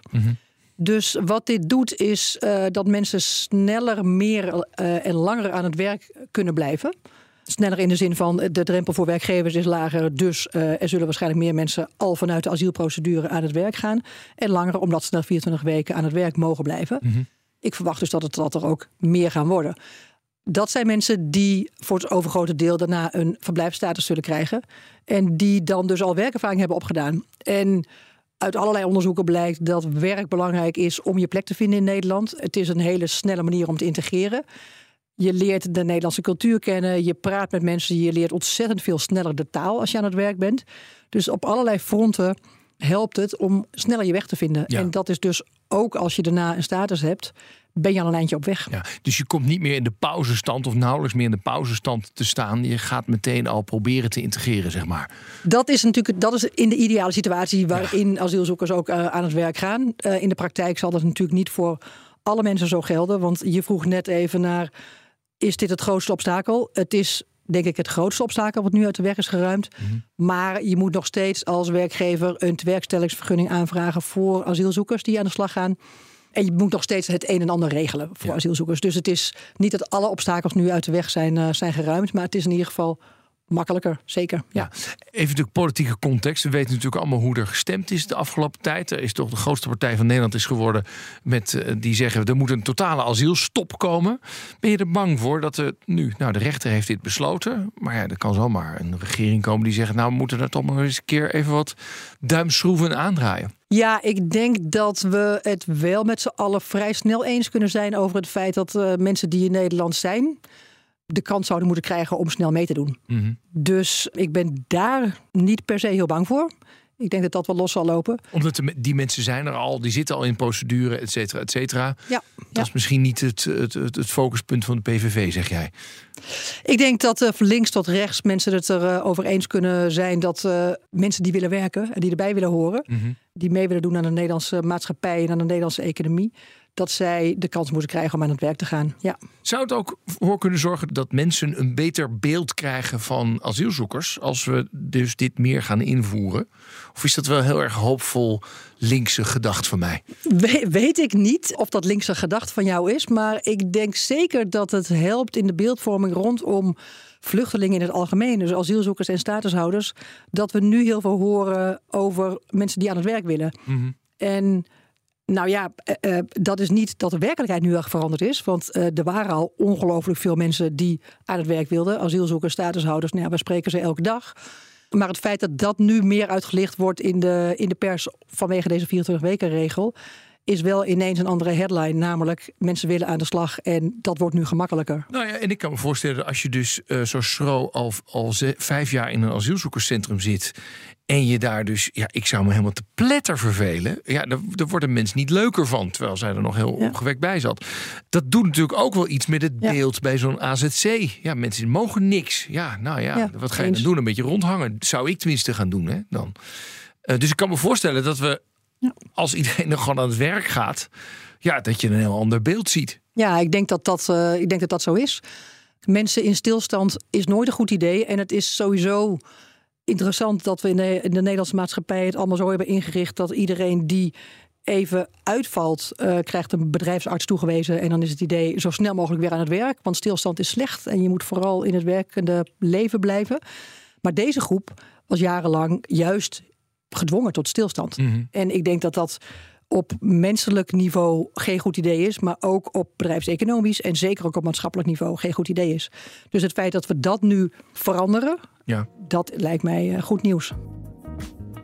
Dus wat dit doet is eh, dat mensen sneller, meer eh, en langer aan het werk kunnen blijven. Sneller in de zin van de drempel voor werkgevers is lager. Dus er zullen waarschijnlijk meer mensen al vanuit de asielprocedure aan het werk gaan. En langer omdat ze na 24 weken aan het werk mogen blijven. Ik verwacht dus dat, het, dat er ook meer gaan worden. Dat zijn mensen die voor het overgrote deel daarna een verblijfsstatus zullen krijgen. En die dan dus al werkervaring hebben opgedaan. En uit allerlei onderzoeken blijkt dat werk belangrijk is om je plek te vinden in Nederland. Het is een hele snelle manier om te integreren. Je leert de Nederlandse cultuur kennen. Je praat met mensen. Je leert ontzettend veel sneller de taal als je aan het werk bent. Dus op allerlei fronten helpt het om sneller je weg te vinden. Ja. En dat is dus ook als je daarna een status hebt, ben je al een eindje op weg. Ja, dus je komt niet meer in de pauzestand of nauwelijks meer in de pauzestand te staan. Je gaat meteen al proberen te integreren, zeg maar. Dat is natuurlijk dat is in de ideale situatie waarin asielzoekers ook eh, aan het werk gaan. Eh, in de praktijk zal dat natuurlijk niet voor alle mensen zo gelden. Want je vroeg net even naar: is dit het grootste obstakel? Het is denk ik het grootste obstakel wat nu uit de weg is geruimd. Maar je moet nog steeds als werkgever een tewerkstellingsvergunning aanvragen voor asielzoekers die aan de slag gaan. En je moet nog steeds het een en ander regelen voor asielzoekers. Dus het is niet dat alle obstakels nu uit de weg zijn, eh, zijn geruimd. Maar het is in ieder geval makkelijker, zeker. Ja. Even de politieke context. We weten natuurlijk allemaal hoe er gestemd is de afgelopen tijd. Er is toch de grootste partij van Nederland is geworden met eh, die zeggen er moet een totale asielstop komen. Ben je er bang voor dat er nu, nou de rechter heeft dit besloten, maar ja, er kan zomaar een regering komen die zegt, nou we moeten er toch maar eens een keer even wat duimschroeven aandraaien. Ja, ik denk dat we het wel met z'n allen vrij snel eens kunnen zijn over het feit dat uh, mensen die in Nederland zijn, de kans zouden moeten krijgen om snel mee te doen. Mm Dus ik ben daar niet per se heel bang voor. Ik denk dat dat wel los zal lopen. Omdat die mensen zijn er al, die zitten al in procedure, et cetera, et cetera. Ja, dat ja. is misschien niet het, het, het, focuspunt van de PVV, zeg jij. Ik denk dat uh, van links tot rechts mensen het erover uh, eens kunnen zijn dat uh, mensen die willen werken en die erbij willen horen, mm -hmm. die mee willen doen aan de Nederlandse maatschappij en aan de Nederlandse economie, dat zij de kans moeten krijgen om aan het werk te gaan. Ja. Zou het ook voor kunnen zorgen dat mensen een beter beeld krijgen van asielzoekers als we dus dit meer gaan invoeren? Of is dat wel heel erg hoopvol linkse gedacht van mij? We, weet ik niet of dat linkse gedacht van jou is, maar ik denk zeker dat het helpt in de beeldvorming rondom vluchtelingen in het algemeen, dus asielzoekers en statushouders, dat we nu heel veel horen over mensen die aan het werk willen. Mm -hmm. En nou ja, uh, dat is niet dat de werkelijkheid nu erg veranderd is. Want uh, er waren al ongelooflijk veel mensen die aan het werk wilden. Asielzoekers, statushouders, nou ja, we spreken ze elke dag. Maar het feit dat dat nu meer uitgelicht wordt in de, in de pers vanwege deze 24-weken-regel... is wel ineens een andere headline. Namelijk, mensen willen aan de slag en dat wordt nu gemakkelijker. Nou ja, en ik kan me voorstellen, als je dus uh, zo schro al, al vijf jaar in een asielzoekerscentrum zit... En je daar dus, ja, ik zou me helemaal te pletter vervelen. Ja, daar, daar wordt een mens niet leuker van, terwijl zij er nog heel ja. opgewekt bij zat. Dat doet natuurlijk ook wel iets met het ja. beeld bij zo'n AZC. Ja, mensen mogen niks. Ja, nou ja, ja wat ga je dan doen? Een beetje rondhangen. Zou ik tenminste gaan doen, hè, dan. Uh, dus ik kan me voorstellen dat we, als iedereen er gewoon aan het werk gaat... ja, dat je een heel ander beeld ziet. Ja, ik denk dat dat, uh, ik denk dat, dat zo is. Mensen in stilstand is nooit een goed idee. En het is sowieso interessant dat we in de, in de, Nederlandse maatschappij het allemaal zo hebben ingericht dat iedereen die even uitvalt, uh, krijgt een bedrijfsarts toegewezen. En dan is het idee zo snel mogelijk weer aan het werk. Want stilstand is slecht en je moet vooral in het werkende leven blijven. Maar deze groep was jarenlang juist gedwongen tot stilstand. Mm -hmm. En ik denk dat dat op menselijk niveau geen goed idee is, maar ook op bedrijfseconomisch en zeker ook op maatschappelijk niveau geen goed idee is. Dus het feit dat we dat nu veranderen, ja. dat lijkt mij goed nieuws.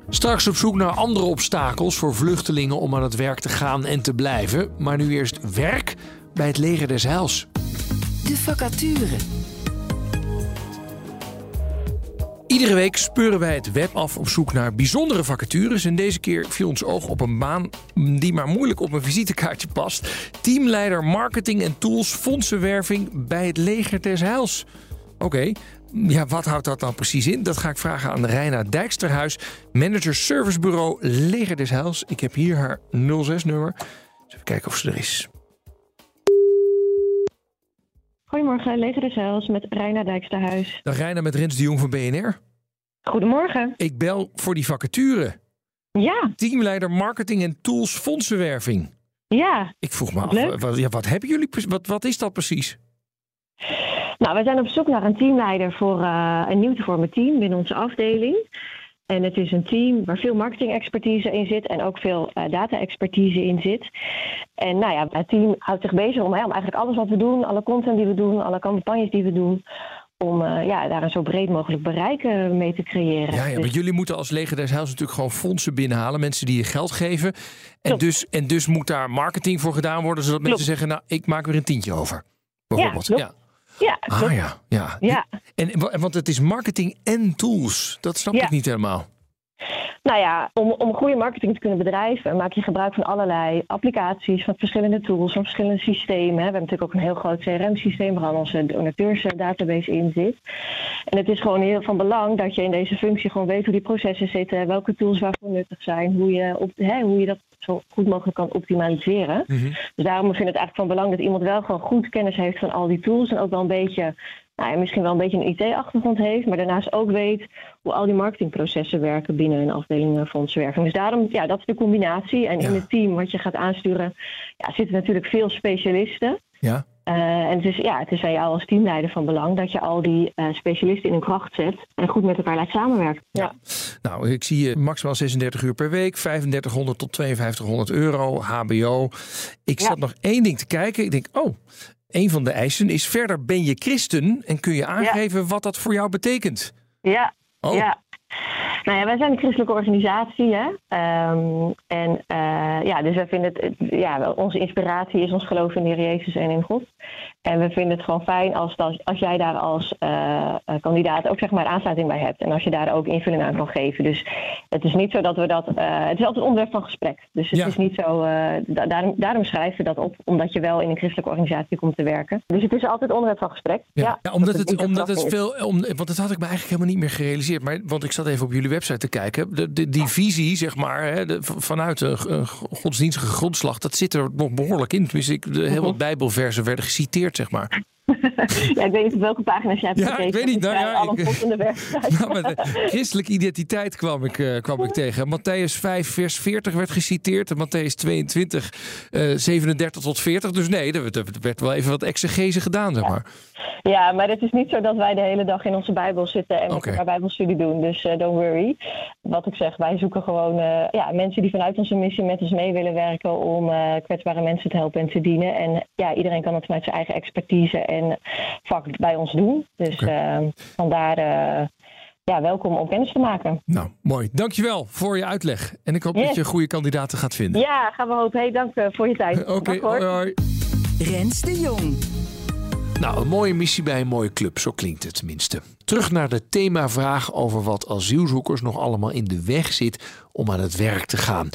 Straks op zoek naar andere obstakels voor vluchtelingen om aan het werk te gaan en te blijven. Maar nu eerst werk bij het leger des Heils. De vacature. Iedere week speuren wij het web af op zoek naar bijzondere vacatures. En deze keer viel ons oog op een baan die maar moeilijk op een visitekaartje past. Teamleider marketing en tools fondsenwerving bij het leger des Heils. Oké, ja, wat houdt dat dan precies in? Dat ga ik vragen aan Reina Dijksterhuis, manager servicebureau Leger des Heils. Ik heb hier haar 06-nummer. Even kijken of ze er is. Goedemorgen, Leger des Heils met Reina Dijksterhuis. Dag Reina met Rens de Jong van BNR. Goedemorgen. Ik bel voor die vacature. Ja. Teamleider marketing en tools fondsenwerving. Ja. Ik vroeg me af, wat, ja, wat hebben jullie, wat, wat is dat precies? Nou, we zijn op zoek naar een teamleider voor uh, een nieuw te vormen team binnen onze afdeling. En het is een team waar veel marketing-expertise in zit en ook veel uh, data-expertise in zit. En nou ja, het team houdt zich bezig om, hè, om eigenlijk alles wat we doen, alle content die we doen, alle campagnes die we doen, om uh, ja, daar een zo breed mogelijk bereik uh, mee te creëren. Ja, ja maar jullie moeten als Leger des Heils natuurlijk gewoon fondsen binnenhalen. Mensen die je geld geven. En dus, en dus moet daar marketing voor gedaan worden. Zodat Klopt. mensen zeggen, nou, ik maak weer een tientje over. Bijvoorbeeld. Ja, ja. Ja, ah ja, ja. ja. En, want het is marketing en tools. Dat snap Ja. ik niet helemaal. Nou ja, om, om goede marketing te kunnen bedrijven, maak je gebruik van allerlei applicaties, van verschillende tools, van verschillende systemen. We hebben natuurlijk ook een heel groot CRM-systeem waar al onze donateursdatabase in zit. En het is gewoon heel van belang dat je in deze functie gewoon weet hoe die processen zitten, welke tools waarvoor nuttig zijn, hoe je, op, hè, hoe je dat zo goed mogelijk kan optimaliseren. Mhm. Dus daarom vind ik het eigenlijk van belang dat iemand wel gewoon goed kennis heeft van al die tools en ook wel een beetje, nou ja, misschien wel een beetje een IT-achtergrond heeft, maar daarnaast ook weet hoe al die marketingprocessen werken binnen een afdeling fondsenwerving. Dus daarom, ja, dat is de combinatie. En Ja. in het team wat je gaat aansturen, ja, zitten natuurlijk veel specialisten. Ja. en het is, ja, het is aan jou als teamleider van belang dat je al die specialisten in hun kracht zet en goed met elkaar laat samenwerken. Ja. Nou, ik zie je maximaal 36 uur per week, 3500 tot 5200 euro, HBO. Ik zat nog één ding te kijken. Ik denk, oh, een van de eisen is verder ben je christen en kun je aangeven wat dat voor jou betekent. Ja, oh. ja. Nou ja, wij zijn een christelijke organisatie. Hè? Ehm, en uh, ja, dus wij vinden het, ja, onze inspiratie is ons geloof in de Heer Jezus en in God. En we vinden het gewoon fijn als, als, jij daar als uh, kandidaat ook zeg maar aansluiting bij hebt. En als je daar ook invulling aan kan geven. Dus het is niet zo dat we dat. Uh, het is altijd onderwerp van gesprek. Dus het is niet zo. Da daarom, daarom schrijven we dat op, omdat je wel in een christelijke organisatie komt te werken. Dus het is altijd onderwerp van gesprek. Ja, ja, omdat het, omdat het veel. Om, want dat had ik me eigenlijk helemaal niet meer gerealiseerd. Maar, want ik zat even op jullie website te kijken. De, de, die visie, zeg maar, hè, de, vanuit een godsdienstige grondslag, dat zit er nog behoorlijk in. Tenminste, ik, de, heel wat Bijbelversen werden geciteerd, zeg maar. ja, ik weet niet op welke pagina's jij hebt ja, Ik weet niet. Nou, ja, alle ik, in de nou, met christelijke identiteit kwam ik, uh, kwam ik tegen. Matthäus 5, vers 40 werd geciteerd. En Matthäus 22, uh, 37 tot 40. Dus nee, er, er werd wel even wat exegese gedaan, zeg maar. Ja, maar het is niet zo dat wij de hele dag in onze Bijbel zitten en okay. met Bijbelstudie doen. Dus uh, don't worry. Wat ik zeg, wij zoeken gewoon ja, mensen die vanuit onze missie met ons mee willen werken om kwetsbare mensen te helpen en te dienen. En ja, iedereen kan het vanuit zijn eigen expertise en vak bij ons doen. Dus okay. vandaar ja, welkom om kennis te maken. Nou, mooi. Dankjewel voor je uitleg. En ik hoop dat je goede kandidaten gaat vinden. Ja, gaan we hopen. Hey, dank voor je tijd. Oké, okay, hoi, hoi. Rens de Jong. Nou, een mooie missie bij een mooie club, zo klinkt het tenminste. Terug naar de themavraag over wat asielzoekers nog allemaal in de weg zit om aan het werk te gaan.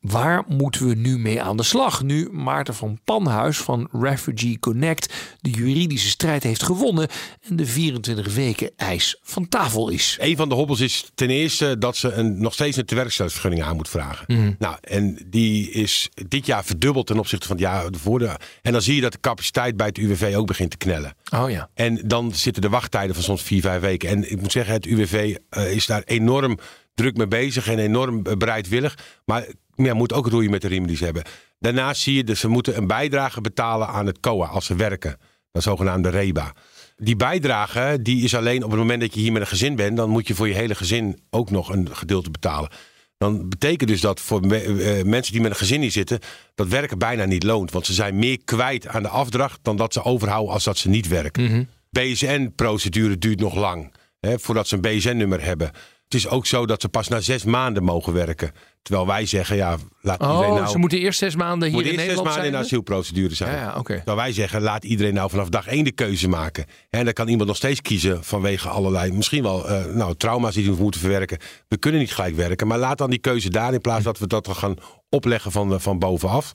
Waar moeten we nu mee aan de slag? Nu Maarten van Panhuis van Refugee Connect de juridische strijd heeft gewonnen en de 24 weken eis van tafel is. Een van de hobbels is ten eerste dat ze een, nog steeds een tewerkstellingsvergunning aan moet vragen. Mhm. Nou, en die is dit jaar verdubbeld ten opzichte van het jaar ervoor. En dan zie je dat de capaciteit bij het UWV ook begint te knellen. Oh ja. En dan zitten de wachttijden van soms vier, vijf weken. En ik moet zeggen, het UWV uh, is daar enorm druk mee bezig en enorm bereidwillig. Maar ja, moet ook roeien met de riem die ze hebben. Daarnaast zie je dat ze moeten een bijdrage betalen aan het COA als ze werken. Dat zogenaamde REBA. Die bijdrage die is alleen op het moment dat je hier met een gezin bent, dan moet je voor je hele gezin ook nog een gedeelte betalen. Dan betekent dus dat voor uh, mensen die met een gezin hier zitten, dat werken bijna niet loont. Want ze zijn meer kwijt aan de afdracht dan dat ze overhouden als dat ze niet werken. Mm -hmm. BSN-procedure duurt nog lang hè, voordat ze een BSN-nummer hebben. Het is ook zo dat ze pas na zes maanden mogen werken. Terwijl wij zeggen, ja, laat oh, iedereen nou... ze moeten eerst zes maanden hier in Nederland zes maanden in de asielprocedure zijn. Ja, ja, okay. Terwijl wij zeggen, laat iedereen nou vanaf dag één de keuze maken. En dan kan iemand nog steeds kiezen vanwege allerlei... misschien wel uh, nou, trauma's die we moeten verwerken. We kunnen niet gelijk werken. Maar laat dan die keuze daar in plaats dat we dat gaan opleggen van, van bovenaf.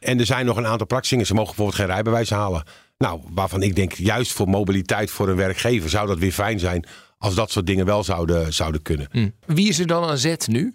En er zijn nog een aantal praktingen. Ze mogen bijvoorbeeld geen rijbewijs halen. Nou, waarvan ik denk, juist voor mobiliteit voor een werkgever... zou dat weer fijn zijn als dat soort dingen wel zouden, zouden kunnen. Hm. Wie is er dan aan zet nu?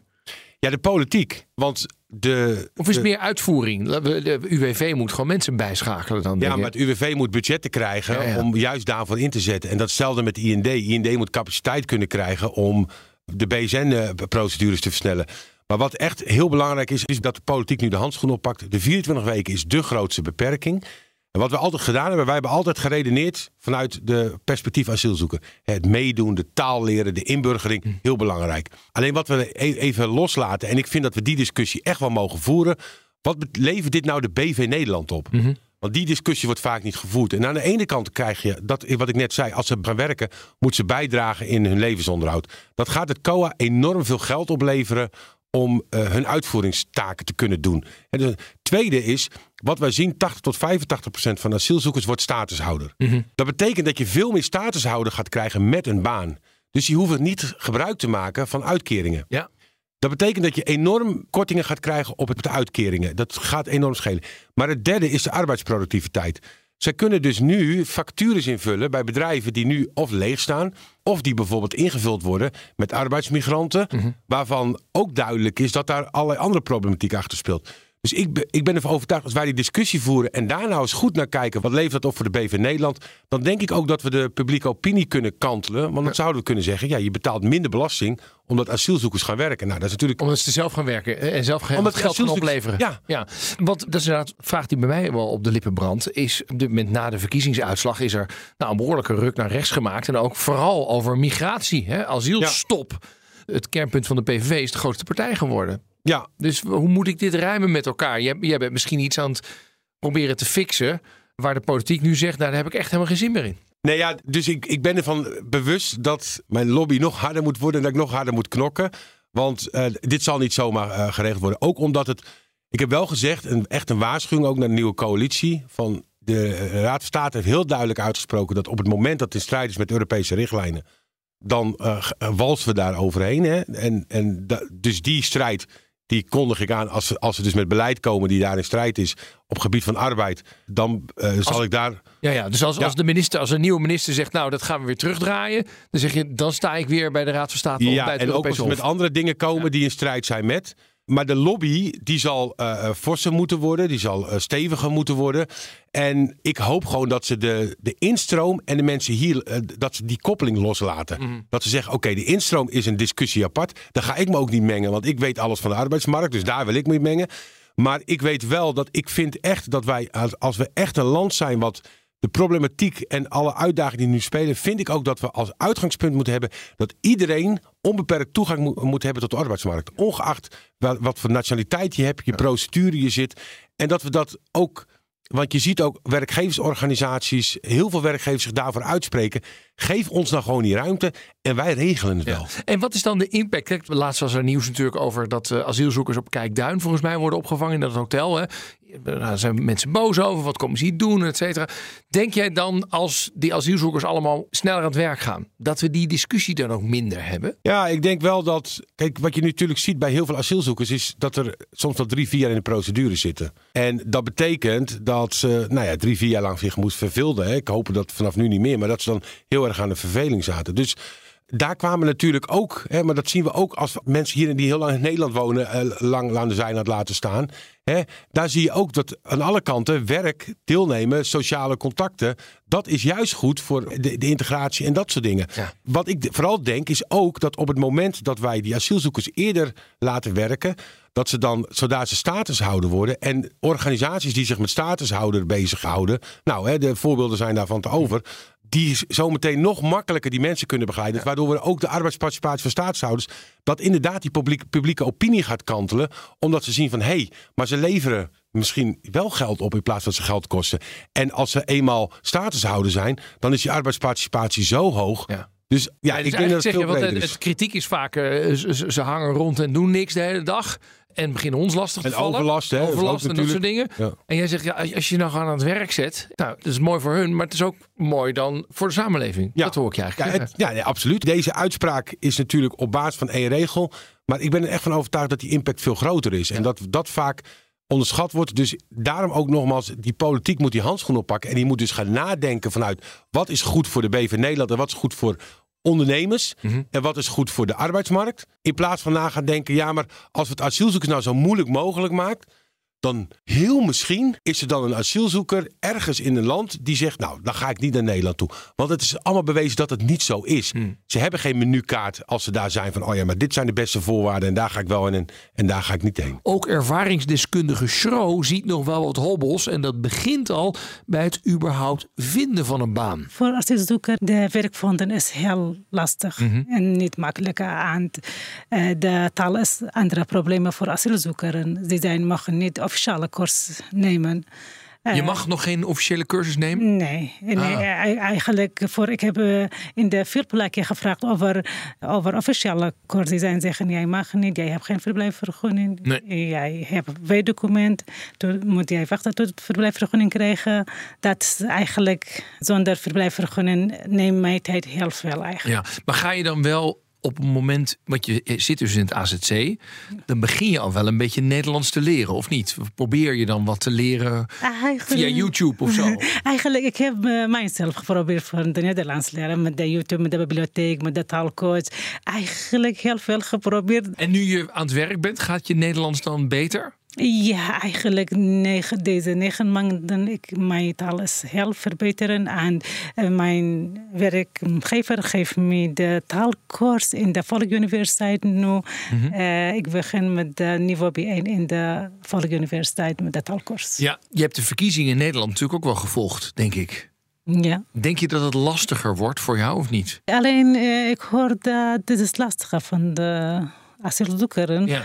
Ja, de politiek. Want de, of is het meer uitvoering? De UWV moet gewoon mensen bijschakelen dan. Ja, maar het UWV moet budgetten krijgen om juist daarvoor in te zetten. En datzelfde met IND. IND moet capaciteit kunnen krijgen om de BSN-procedures te versnellen. Maar wat echt heel belangrijk is, is dat de politiek nu de handschoen oppakt. De 24 weken is de grootste beperking. En wat we altijd gedaan hebben, wij hebben altijd geredeneerd vanuit de perspectief asielzoeker. Het meedoen, de taal leren, de inburgering, hm. heel belangrijk. Alleen wat we e- even loslaten, en ik vind dat we die discussie echt wel mogen voeren. Wat levert dit nou de BV Nederland op? Mhm. Want die discussie wordt vaak niet gevoerd. En aan de ene kant krijg je, dat, wat ik net zei, als ze gaan werken, moeten ze bijdragen in hun levensonderhoud. Dat gaat het COA enorm veel geld opleveren om uh, hun uitvoeringstaken te kunnen doen. En de tweede is, wat wij zien, 80 tot 85 procent van asielzoekers wordt statushouder. Mm-hmm. Dat betekent dat je veel meer statushouder gaat krijgen met een baan. Dus je hoeft niet gebruik te maken van uitkeringen. Ja. Dat betekent dat je enorm kortingen gaat krijgen op de uitkeringen. Dat gaat enorm schelen. Maar het derde is de arbeidsproductiviteit. Zij kunnen dus nu factures invullen bij bedrijven die nu of leeg staan, of die bijvoorbeeld ingevuld worden met arbeidsmigranten, Mhm. waarvan ook duidelijk is dat daar allerlei andere problematiek achter speelt. Dus ik, ben- ik ben ervan overtuigd, als wij die discussie voeren en daar nou eens goed naar kijken, wat levert dat op voor de BV Nederland, dan denk ik ook dat we de publieke opinie kunnen kantelen. Want dan zouden we kunnen zeggen, ja, je betaalt minder belasting omdat asielzoekers gaan werken. Nou, dat is natuurlijk... Omdat ze zelf gaan werken eh, en zelf gaan Omdat geld gaan opleveren. Ja. ja. Want dat is inderdaad een vraag die bij mij wel op de lippen brandt. Is op dit moment na de verkiezingsuitslag is er nou, een behoorlijke ruk naar rechts gemaakt. En ook vooral over migratie. Hè? Asielstop. Het kernpunt van de PVV is de grootste partij geworden. Ja. Dus hoe moet ik dit rijmen met elkaar? Jij, jij bent misschien iets aan het proberen te fixen. Waar de politiek nu zegt, nou, daar heb ik echt helemaal geen zin meer in. Nee, ja, dus ik, ik ben ervan bewust dat mijn lobby nog harder moet worden en dat ik nog harder moet knokken. Want eh, dit zal niet zomaar eh, geregeld worden. Ook omdat het, ik heb wel gezegd, een, echt een waarschuwing ook naar de nieuwe coalitie. Van de Raad van State heeft heel duidelijk uitgesproken dat op het moment dat het in strijd is met Europese richtlijnen, dan eh, walsen we daar overheen. Hè? En, en da- dus die strijd, die kondig ik aan als, ze- als ze dus met beleid komen die daar in strijd is op gebied van arbeid. Dan eh, zal ik daar Ja, ja. Dus als, Ja. als de minister, als een nieuwe minister zegt, nou, dat gaan we weer terugdraaien. Dan zeg je, dan sta ik weer bij de Raad van State of bij het en ook als we met andere dingen komen die in strijd zijn met. Maar de lobby die zal eh, forser moeten worden, die zal eh, steviger moeten worden. En ik hoop gewoon dat ze de, de instroom en de mensen hier, dat ze die koppeling loslaten. Mhm. Dat ze zeggen, oké, de instroom is een discussie apart. Daar ga ik me ook niet mengen, want ik weet alles van de arbeidsmarkt. Dus daar wil ik me niet mengen. Maar ik weet wel dat ik vind echt dat wij, als we echt een land zijn wat de problematiek en alle uitdagingen die nu spelen, vind ik ook dat we als uitgangspunt moeten hebben dat iedereen onbeperkt toegang moet, moet hebben tot de arbeidsmarkt. Ongeacht wel- wat voor nationaliteit je hebt, je procedure je zit. En dat we dat ook. Want je ziet ook werkgeversorganisaties, heel veel werkgevers zich daarvoor uitspreken. Geef ons nou gewoon die ruimte en wij regelen het wel. En wat is dan de impact? Kijk, laatst was er nieuws natuurlijk over dat eh, asielzoekers op Kijkduin volgens mij worden opgevangen in dat hotel. Hè. Daar zijn mensen boos over. Wat komen ze hier doen, et cetera. Denk jij dan als die asielzoekers allemaal sneller aan het werk gaan, dat we die discussie dan ook minder hebben? Ja, ik denk wel dat. Kijk, wat je natuurlijk ziet bij heel veel asielzoekers is dat er soms wel drie, vier jaar in de procedure zitten. En dat betekent dat ze, nou ja, drie, vier jaar lang zich moest verveelden. Hè. Ik hoop dat vanaf nu niet meer, maar dat ze dan heel erg aan de verveling zaten. Dus daar kwamen natuurlijk ook, hè, maar dat zien we ook als mensen hier die heel lang in Nederland wonen, eh, lang aan de zijnaad laten staan. Hè, daar zie je ook dat aan alle kanten werk, deelnemen, sociale contacten, dat is juist goed voor de, de integratie en dat soort dingen. Wat ik vooral denk is ook dat op het moment dat wij die asielzoekers eerder laten werken, dat ze dan, zodra ze statushouder worden en organisaties die zich met statushouder bezighouden, nou, hè, de voorbeelden zijn daarvan te over, die zometeen nog makkelijker die mensen kunnen begeleiden. Waardoor we ook de arbeidsparticipatie van staatshouders, dat inderdaad die publieke, publieke opinie gaat kantelen. Omdat ze zien van, hé, hey, maar ze leveren misschien wel geld op in plaats van ze geld kosten. En als ze eenmaal statushouder zijn, dan is die arbeidsparticipatie zo hoog. Dus ja, Dus ik denk dat het zeg je, veel want het, is. het kritiek is vaak, eh, ze hangen rond en doen niks de hele dag. En beginnen ons lastig te En vallen. overlast, hè, Overlast en dat soort dingen. Ja. En jij zegt, ja, als je nou gewoon aan het werk zet. Nou, dat is mooi voor hun, maar het is ook mooi dan voor de samenleving. Dat hoor ik je Ja, eigenlijk het- ja nee, absoluut. Deze uitspraak is natuurlijk op basis van één regel. Maar ik ben er echt van overtuigd dat die impact veel groter is. En dat dat vaak onderschat wordt. Dus daarom ook nogmaals, die politiek moet die handschoen oppakken. En die moet dus gaan nadenken vanuit wat is goed voor de BV Nederland en wat is goed voor ondernemers en wat is goed voor de arbeidsmarkt. In plaats van na gaan denken, ja, maar als we het asielzoekers nou zo moeilijk mogelijk maken, dan heel misschien is er dan een asielzoeker ergens in een land die zegt, nou, dan ga ik niet naar Nederland toe. Want het is allemaal bewezen dat het niet zo is. Ze hebben geen menukaart als ze daar zijn van, oh ja, maar dit zijn de beste voorwaarden en daar ga ik wel in en, en daar ga ik niet heen. Ook ervaringsdeskundige Schro ziet nog wel wat hobbels. En dat begint al bij het überhaupt vinden van een baan. Voor asielzoeker, de werkvonden is heel lastig Mhm. en niet makkelijk. En eh, de taal is andere problemen voor asielzoekers. Die zijn, mogen niet officiële cursus nemen. Je Eh, mag nog geen officiële cursus nemen? Nee, nee Ah. e- eigenlijk voor, ik heb eh, in de plekken gevraagd over, over officiële cursussen. Zij zeggen, jij mag niet, jij hebt geen verblijfsvergunning. Jij hebt een weedocument, toen moet jij wachten tot je verblijfsvergunning krijgen. Dat is eigenlijk, zonder verblijfsvergunning neemt mij tijd heel veel eigenlijk. Ja, maar ga je dan wel op het moment, want je zit dus in het AZC, dan begin je al wel een beetje Nederlands te leren, of niet? Probeer je dan wat te leren via YouTube of zo? Eigenlijk, ik heb uh, mijzelf geprobeerd voor de Nederlands leren. Met de YouTube, met de bibliotheek, met de taalcoach. Eigenlijk heel veel geprobeerd. En nu je aan het werk bent, gaat je Nederlands dan beter? Ja, eigenlijk negen, deze negen maanden ik mijn taal is heel verbeteren. En uh, mijn werkgever geeft me de taalkurs in de Volksuniversiteit nu. Mm -hmm. uh, ik begin met de niveau B1 in de Volksuniversiteit met de taalkurs. Ja, je hebt de verkiezingen in Nederland natuurlijk ook wel gevolgd, denk ik. Ja. Denk je dat het lastiger wordt voor jou of niet? Alleen, uh, ik hoor dat dit is lastiger van de asielzoekers. Ja.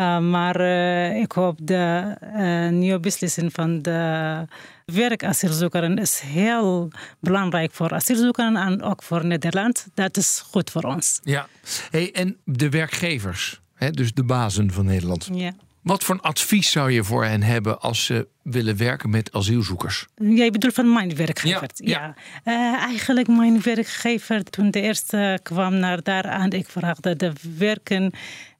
Uh, maar uh, ik hoop de uh, nieuwe beslissing van de werkasielzoekers is heel belangrijk voor asielzoekers en ook voor Nederland. Dat is goed voor ons. Ja, hey, en de werkgevers, hè, dus de bazen van Nederland. Ja. Wat voor een advies zou je voor hen hebben als ze willen werken met asielzoekers? Jij bedoelt van mijn werkgever? Ja. ja. Uh, eigenlijk mijn werkgever, toen de eerste kwam naar daar aan, ik vraagde de werken,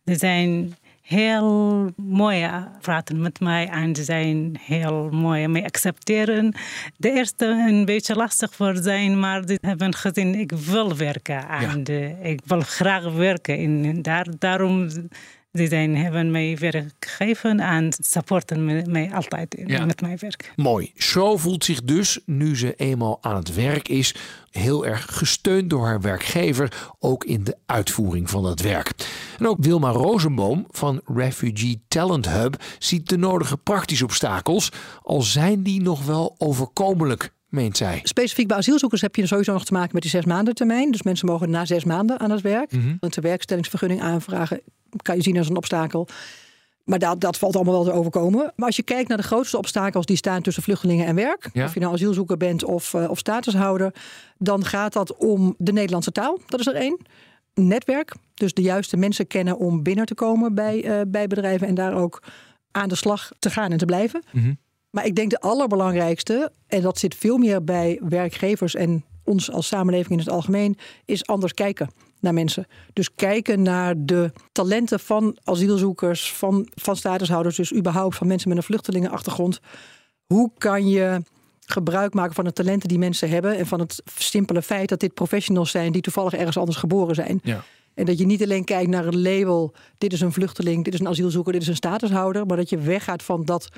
die zijn heel mooi praten met mij en ze zijn heel mooi mij accepteren. De eerste een beetje lastig voor zijn, maar die hebben gezien ik wil werken en ja. ik wil graag werken. En daar, daarom die zijn, hebben mij werk gegeven en supporten mij altijd Ja. met mijn werk. Mooi. Zo voelt zich dus, nu ze eenmaal aan het werk is, heel erg gesteund door haar werkgever, ook in de uitvoering van dat werk. En ook Wilma Rosenboom van Refugee Talent Hub ziet de nodige praktische obstakels, al zijn die nog wel overkomelijk. Meent zij. Specifiek bij asielzoekers heb je sowieso nog te maken met die zes maanden termijn. Dus mensen mogen na zes maanden aan het werk. Mhm. Want de werkstellingsvergunning aanvragen kan je zien als een obstakel. Maar dat, dat valt allemaal wel te overkomen. Maar als je kijkt naar de grootste obstakels die staan tussen vluchtelingen en werk. Ja. Of je nou asielzoeker bent of, uh, of statushouder. Dan gaat dat om de Nederlandse taal. Dat is er één. Netwerk. Dus de juiste mensen kennen om binnen te komen bij, uh, bij bedrijven. En daar ook aan de slag te gaan en te blijven. Mhm. Maar ik denk de allerbelangrijkste, en dat zit veel meer bij werkgevers en ons als samenleving in het algemeen, is anders kijken naar mensen. Dus kijken naar de talenten van asielzoekers, van, van statushouders, dus überhaupt van mensen met een vluchtelingenachtergrond. Hoe kan je gebruik maken van de talenten die mensen hebben en van het simpele feit dat dit professionals zijn die toevallig ergens anders geboren zijn. Ja. En dat je niet alleen kijkt naar het label, dit is een vluchteling, dit is een asielzoeker, dit is een statushouder, maar dat je weggaat van dat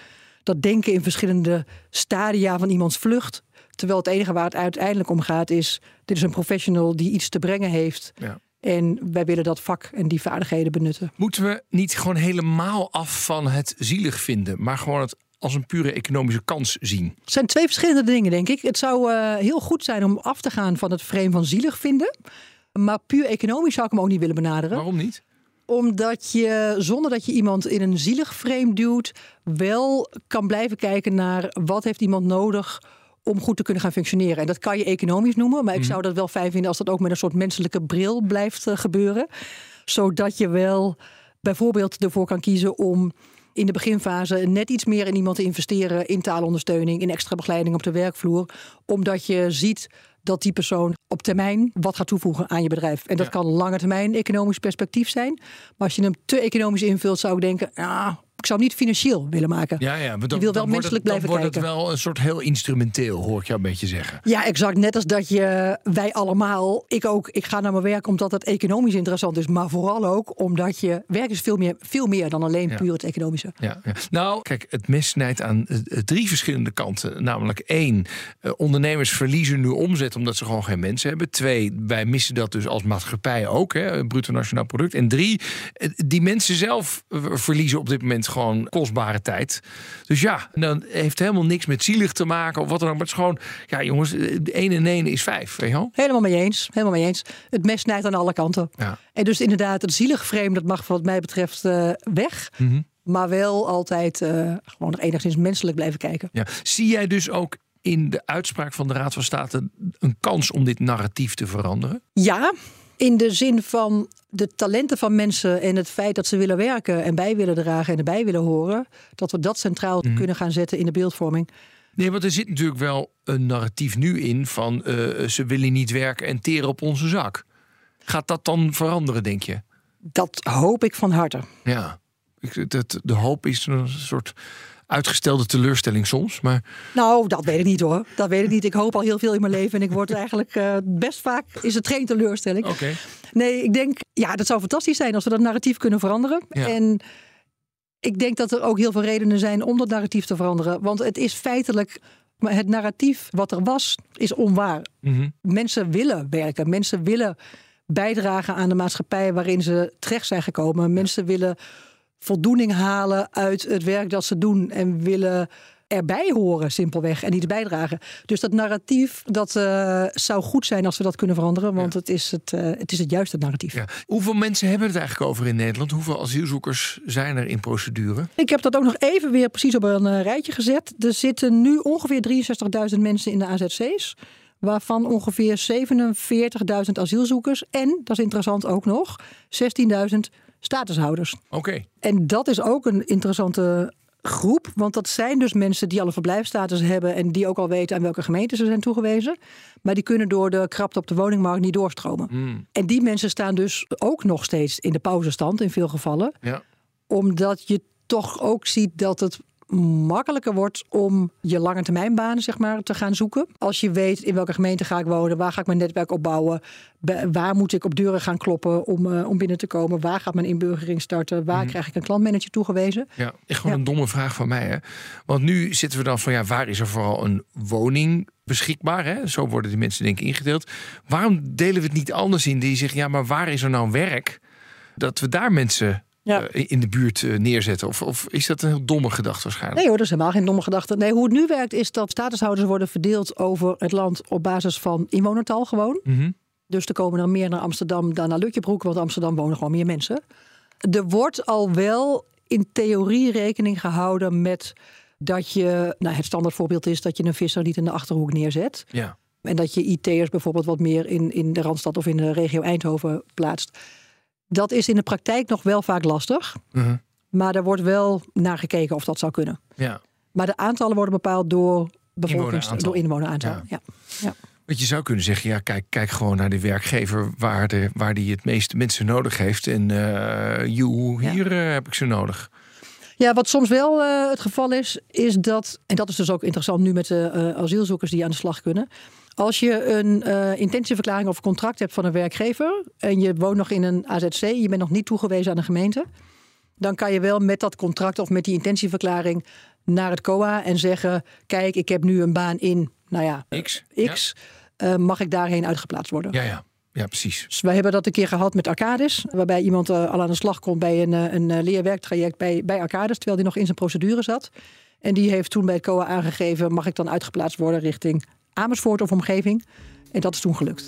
dat denken in verschillende stadia van iemands vlucht. Terwijl het enige waar het uiteindelijk om gaat is... dit is een professional die iets te brengen heeft. Ja. En wij willen dat vak en die vaardigheden benutten. Moeten we niet gewoon helemaal af van het zielig vinden... maar gewoon het als een pure economische kans zien? Het zijn twee verschillende dingen, denk ik. Het zou uh, heel goed zijn om af te gaan van het frame van zielig vinden. Maar puur economisch zou ik hem ook niet willen benaderen. Waarom niet? Omdat je, zonder dat je iemand in een zielig frame duwt, wel kan blijven kijken naar wat heeft iemand nodig om goed te kunnen gaan functioneren. En dat kan je economisch noemen, maar ik zou dat wel fijn vinden als dat ook met een soort menselijke bril blijft uh, gebeuren. Zodat je wel bijvoorbeeld ervoor kan kiezen om in de beginfase net iets meer in iemand te investeren in taalondersteuning, in extra begeleiding op de werkvloer, omdat je ziet dat die persoon op termijn wat gaat toevoegen aan je bedrijf. En dat Ja. kan lange termijn economisch perspectief zijn. Maar als je hem te economisch invult, zou ik denken, ah, ik zou hem niet financieel willen maken. Ja, ja. Maar dan, Je wil wel wordt menselijk het, blijven wordt kijken. het wel een soort heel instrumenteel, hoor ik jou een beetje zeggen. Ja, exact. Net als dat je, wij allemaal, ik ook, ik ga naar mijn werk omdat het economisch interessant is. Maar vooral ook omdat je, werk is veel meer, veel meer dan alleen Ja. puur het economische. Ja, ja. Nou, kijk, het mes snijdt aan eh, eh, drie verschillende kanten. Namelijk één, eh, ondernemers verliezen nu omzet omdat ze gewoon geen mensen hebben. Twee, wij missen dat dus als maatschappij ook, hè, bruto nationaal product. En drie, die mensen zelf verliezen op dit moment gewoon kostbare tijd. Dus ja, dan heeft helemaal niks met zielig te maken of wat dan ook. Maar het is gewoon, ja jongens, eh, de 1 en 1 is 5, weet je wel? Helemaal mee eens. Helemaal mee eens. Het mes snijdt aan alle kanten. Ja. En dus inderdaad, het zielige frame, dat mag wat mij betreft eh, weg. Mhm. Maar wel altijd eh, gewoon nog enigszins menselijk blijven kijken. Ja. Zie jij dus ook in de uitspraak van de Raad van State een kans om dit narratief te veranderen? Ja, in de zin van de talenten van mensen en het feit dat ze willen werken en bij willen dragen en erbij willen horen, dat we dat centraal Mhm. kunnen gaan zetten in de beeldvorming. Nee, want er zit natuurlijk wel een narratief nu in van eh, ze willen niet werken en teren op onze zak. Gaat dat dan veranderen, denk je? Dat hoop ik van harte. Ja. Ik, dat, de hoop is een soort uitgestelde teleurstelling soms. Maar Nou, dat weet ik niet hoor. Dat weet ik niet. Ik hoop al heel veel in mijn leven en ik word eigenlijk eh, best vaak is het geen teleurstelling. oké. Nee, ik denk, ja, dat zou fantastisch zijn als we dat narratief kunnen veranderen. Ja. En Ik denk dat er ook heel veel redenen zijn om dat narratief te veranderen. Want het is feitelijk. Maar het narratief wat er was, is onwaar. Mhm. Mensen willen werken. Mensen willen bijdragen aan de maatschappij waarin ze terecht zijn gekomen. Mensen willen voldoening halen uit het werk dat ze doen. En willen erbij horen, simpelweg. En iets bijdragen. Dus dat narratief, dat eh, zou goed zijn als we dat kunnen veranderen. Want het, is het, eh, het is het juiste narratief. Ja. Hoeveel mensen hebben het eigenlijk over in Nederland? Hoeveel asielzoekers zijn er in procedure? Ik heb dat ook nog even weer precies op een eh, rijtje gezet. Er zitten nu ongeveer 63.000 mensen in de AZC's. Waarvan ongeveer 47.000 asielzoekers. En, dat is interessant ook nog, 16.000 statushouders. Oké. En dat is ook een interessante groep. Want dat zijn dus mensen die al een verblijfstatus hebben. En die ook al weten aan welke gemeente ze zijn toegewezen. Maar die kunnen door de krapte op de woningmarkt niet doorstromen. Hmm. En die mensen staan dus ook nog steeds in de pauzestand in veel gevallen. Ja. Omdat je toch ook ziet dat het makkelijker wordt om je lange termijnbanen zeg maar, te gaan zoeken. Als je weet in welke gemeente ga ik wonen, waar ga ik mijn netwerk opbouwen, waar moet ik op deuren gaan kloppen om, eh, om binnen te komen, waar gaat mijn inburgering starten, waar krijg ik een klantmanager toegewezen. Ja, echt gewoon Ja. een domme vraag van mij. Hè? Want nu zitten we dan van ja, waar is er vooral een woning beschikbaar? Hè? Zo worden die mensen denk ik ingedeeld. Waarom delen we het niet anders in? Die zeggen ja, maar waar is er nou werk? Dat we daar mensen Ja. eh, in de buurt eh, neerzetten. Of, of is dat een heel domme gedachte waarschijnlijk? Nee hoor, dat is helemaal geen domme gedachte. Nee, hoe het nu werkt is dat statushouders worden verdeeld over het land op basis van inwonertal gewoon. Mhm. Dus er komen er meer naar Amsterdam dan naar Lutjebroek, want Amsterdam wonen gewoon meer mensen. Er wordt al wel in theorie rekening gehouden met dat je, nou het standaardvoorbeeld is dat je een visser niet in de achterhoek neerzet. Ja. En dat je IT'ers bijvoorbeeld wat meer in, in de Randstad of in de regio Eindhoven plaatst. Dat is in de praktijk nog wel vaak lastig. Mhm. Maar er wordt wel naar gekeken of dat zou kunnen. ja. Maar de aantallen worden bepaald door bevolkings, door inwoneraantal. Ja. Ja. Ja. Want je zou kunnen zeggen, ja, kijk, kijk gewoon naar de werkgever waar, de, waar die het meeste mensen nodig heeft. En eh joe, Ja. hier eh, heb ik ze nodig. Ja, wat soms wel eh, het geval is, is dat, en dat is dus ook interessant nu met de eh, asielzoekers die aan de slag kunnen. Als je een eh, intentieverklaring of contract hebt van een werkgever en je woont nog in een AZC, je bent nog niet toegewezen aan een gemeente, dan kan je wel met dat contract of met die intentieverklaring naar het COA en zeggen: Kijk, ik heb nu een baan in, nou ja, X. X, eh, mag ik daarheen uitgeplaatst worden? Ja, ja. Ja, precies. Dus wij hebben dat een keer gehad met Arcadis. Waarbij iemand eh, al aan de slag komt bij een, een leerwerktraject bij, bij Arcadis. Terwijl die nog in zijn procedure zat. En die heeft toen bij het COA aangegeven... mag ik dan uitgeplaatst worden richting Amersfoort of omgeving. En dat is toen gelukt.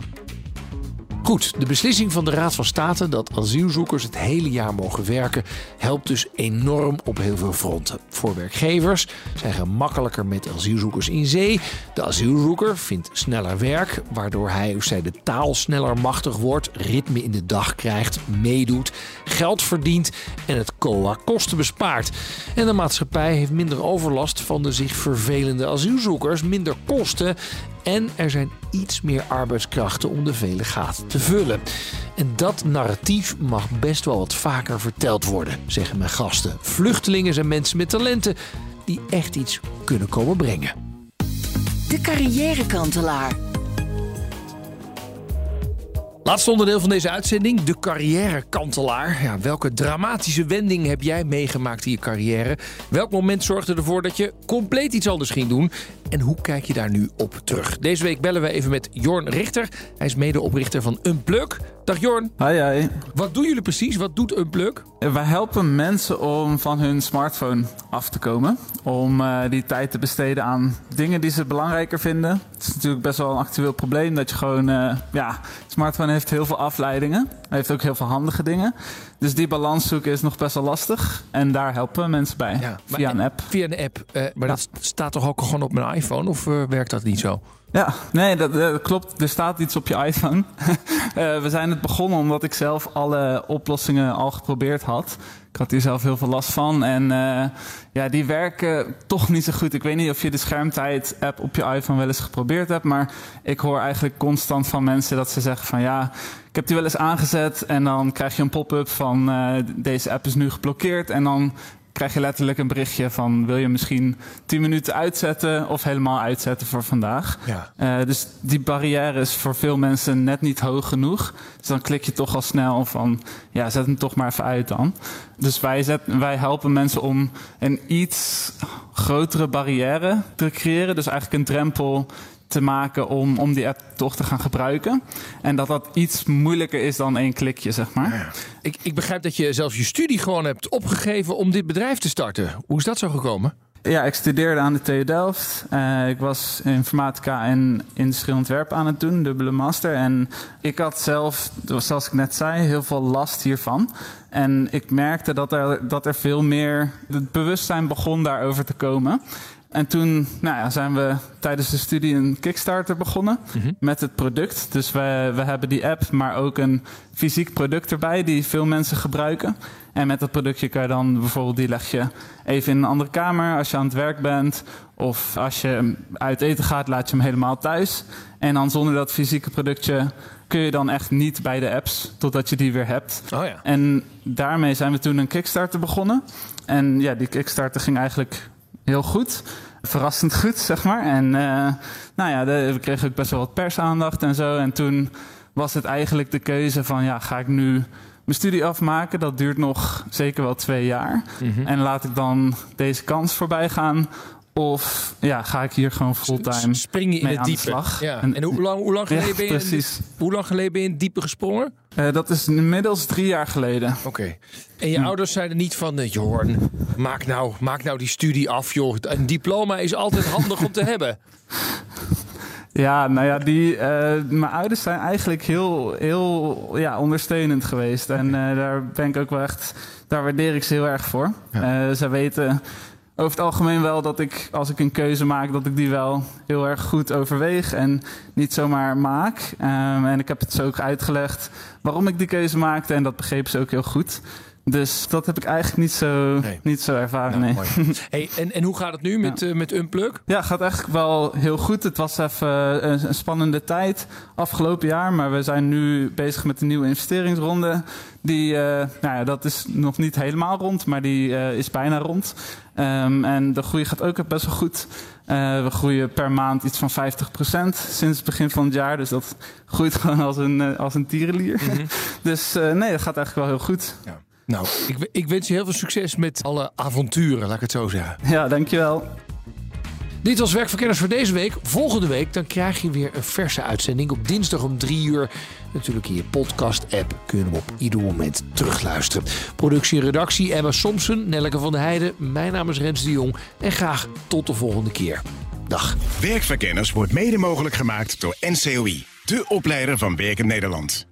Goed, de beslissing van de Raad van State dat asielzoekers het hele jaar mogen werken, helpt dus enorm op heel veel fronten. Voor werkgevers zijn gemakkelijker met asielzoekers in zee. De asielzoeker vindt sneller werk, waardoor hij of zij de taal sneller machtig wordt, ritme in de dag krijgt, meedoet, geld verdient en het COA kosten bespaart. En de maatschappij heeft minder overlast van de zich vervelende asielzoekers, minder kosten en er zijn iets meer arbeidskrachten om de vele gaten te vullen. En dat narratief mag best wel wat vaker verteld worden, zeggen mijn gasten. Vluchtelingen zijn mensen met talenten die echt iets kunnen komen brengen. De carrièrekantelaar. Laatste onderdeel van deze uitzending, de carrièrekantelaar. Ja, welke dramatische wending heb jij meegemaakt in je carrière? Welk moment zorgde ervoor dat je compleet iets anders ging doen? En hoe kijk je daar nu op terug? Deze week bellen we even met Jorn Richter. Hij is medeoprichter van Unplug. Dag Jorn. Hi, hi. Wat doen jullie precies? Wat doet Unplug? Wij helpen mensen om van hun smartphone af te komen. Om eh, die tijd te besteden aan dingen die ze belangrijker vinden. Het is natuurlijk best wel een actueel probleem dat je gewoon... eh, ja, smartphone heeft heel veel afleidingen. Hij heeft ook heel veel handige dingen. Dus die balans zoeken is nog best wel lastig. En daar helpen mensen bij. via een app. Via een app. Eh, maar dat staat toch ook gewoon op mijn iPhone? Of eh, werkt dat niet zo? Ja, nee, dat, dat klopt. Er staat iets op je iPhone. Eh, we zijn het begonnen omdat ik zelf alle oplossingen al geprobeerd had. Ik had hier zelf heel veel last van. En eh, ja, die werken toch niet zo goed. Ik weet niet of je de schermtijd-app op je iPhone wel eens geprobeerd hebt. Maar ik hoor eigenlijk constant van mensen dat ze zeggen van ja, ik heb die wel eens aangezet. En dan krijg je een pop-up van eh, deze app is nu geblokkeerd. En dan krijg je letterlijk een berichtje van wil je misschien 10 minuten uitzetten of helemaal uitzetten voor vandaag. Ja. Eh, dus die barrière is voor veel mensen net niet hoog genoeg. Dus dan klik je toch al snel van ja, zet hem toch maar even uit dan. Dus wij, zet, wij helpen mensen om een iets grotere barrière te creëren. Dus eigenlijk een drempel te maken om, om die app toch te gaan gebruiken. En dat dat iets moeilijker is dan één klikje, zeg maar. Ik, ik begrijp dat je zelfs je studie gewoon hebt opgegeven om dit bedrijf te starten. Hoe is dat zo gekomen? Ja, ik studeerde aan de TU Delft. Uh, ik was informatica en industrieel ontwerp aan het doen, dubbele master. En ik had zelf, zoals ik net zei, heel veel last hiervan. En ik merkte dat er, dat er veel meer het bewustzijn begon daarover te komen. En toen nou ja, zijn we tijdens de studie een Kickstarter begonnen Mhm. met het product. Dus we, we hebben die app, maar ook een fysiek product erbij die veel mensen gebruiken. En met dat productje kan je dan bijvoorbeeld, die leg je even in een andere kamer als je aan het werk bent. Of als je uit eten gaat, laat je hem helemaal thuis. En dan zonder dat fysieke productje kun je dan echt niet bij de apps totdat je die weer hebt. Oh ja. En daarmee zijn we toen een Kickstarter begonnen. En ja, die Kickstarter ging eigenlijk heel goed. Verrassend goed, zeg maar. En uh, nou ja, de, we kregen ook best wel wat persaandacht en zo. En toen was het eigenlijk de keuze van, ja, ga ik nu mijn studie afmaken? Dat duurt nog zeker wel twee jaar. Mhm. En laat ik dan deze kans voorbij gaan? Of ja, ga ik hier gewoon fulltime Spring je in mee het de diepe. slag? Ja. En, hoe, lang, hoe, lang geleden Ja, ben je in precies. hoe lang geleden ben je in diepe gesprongen? Uh, dat is inmiddels drie jaar geleden. Oké. En je ouders zeiden niet van, eh, Jorn, maak nou, maak nou die studie af, joh. Een diploma is altijd handig om te hebben. Ja, nou ja, die, eh, mijn ouders zijn eigenlijk heel, heel ja, ondersteunend geweest. En eh, daar ben ik ook wel echt, daar waardeer ik ze heel erg voor. Eh zij weten over het algemeen wel dat ik, als ik een keuze maak, dat ik die wel heel erg goed overweeg en niet zomaar maak. Ehm, en ik heb het ze ook uitgelegd waarom ik die keuze maakte en dat begrepen ze ook heel goed. Dus dat heb ik eigenlijk niet zo, niet zo ervaren. nee. Hey, en, en hoe gaat het nu met, eh, met Unplug? Ja, gaat eigenlijk wel heel goed. Het was even eh, een, een spannende tijd afgelopen jaar. Maar we zijn nu bezig met een nieuwe investeringsronde. Die, eh, nou ja, dat is nog niet helemaal rond, maar die eh, is bijna rond. Ehm, en de groei gaat ook best wel goed. Eh, we groeien per maand iets van 50% sinds het begin van het jaar. Dus dat groeit gewoon als een, als een tierenlier. dus eh, nee, dat gaat eigenlijk wel heel goed. Nou, ik, ik wens je heel veel succes met alle avonturen, laat ik het zo zeggen. Ja, dankjewel. Dit was Werkverkenners voor deze week. Volgende week dan krijg je weer een verse uitzending op dinsdag om 3 uur. Natuurlijk in je podcast-app kun je hem op ieder moment terugluisteren. Productie en redactie Emma Somsen, Nelleke van der Heijden. Mijn naam is Rens de Jong en graag tot de volgende keer. Dag. Werkverkenners wordt mede mogelijk gemaakt door NCOI, de opleider van Werken Nederland.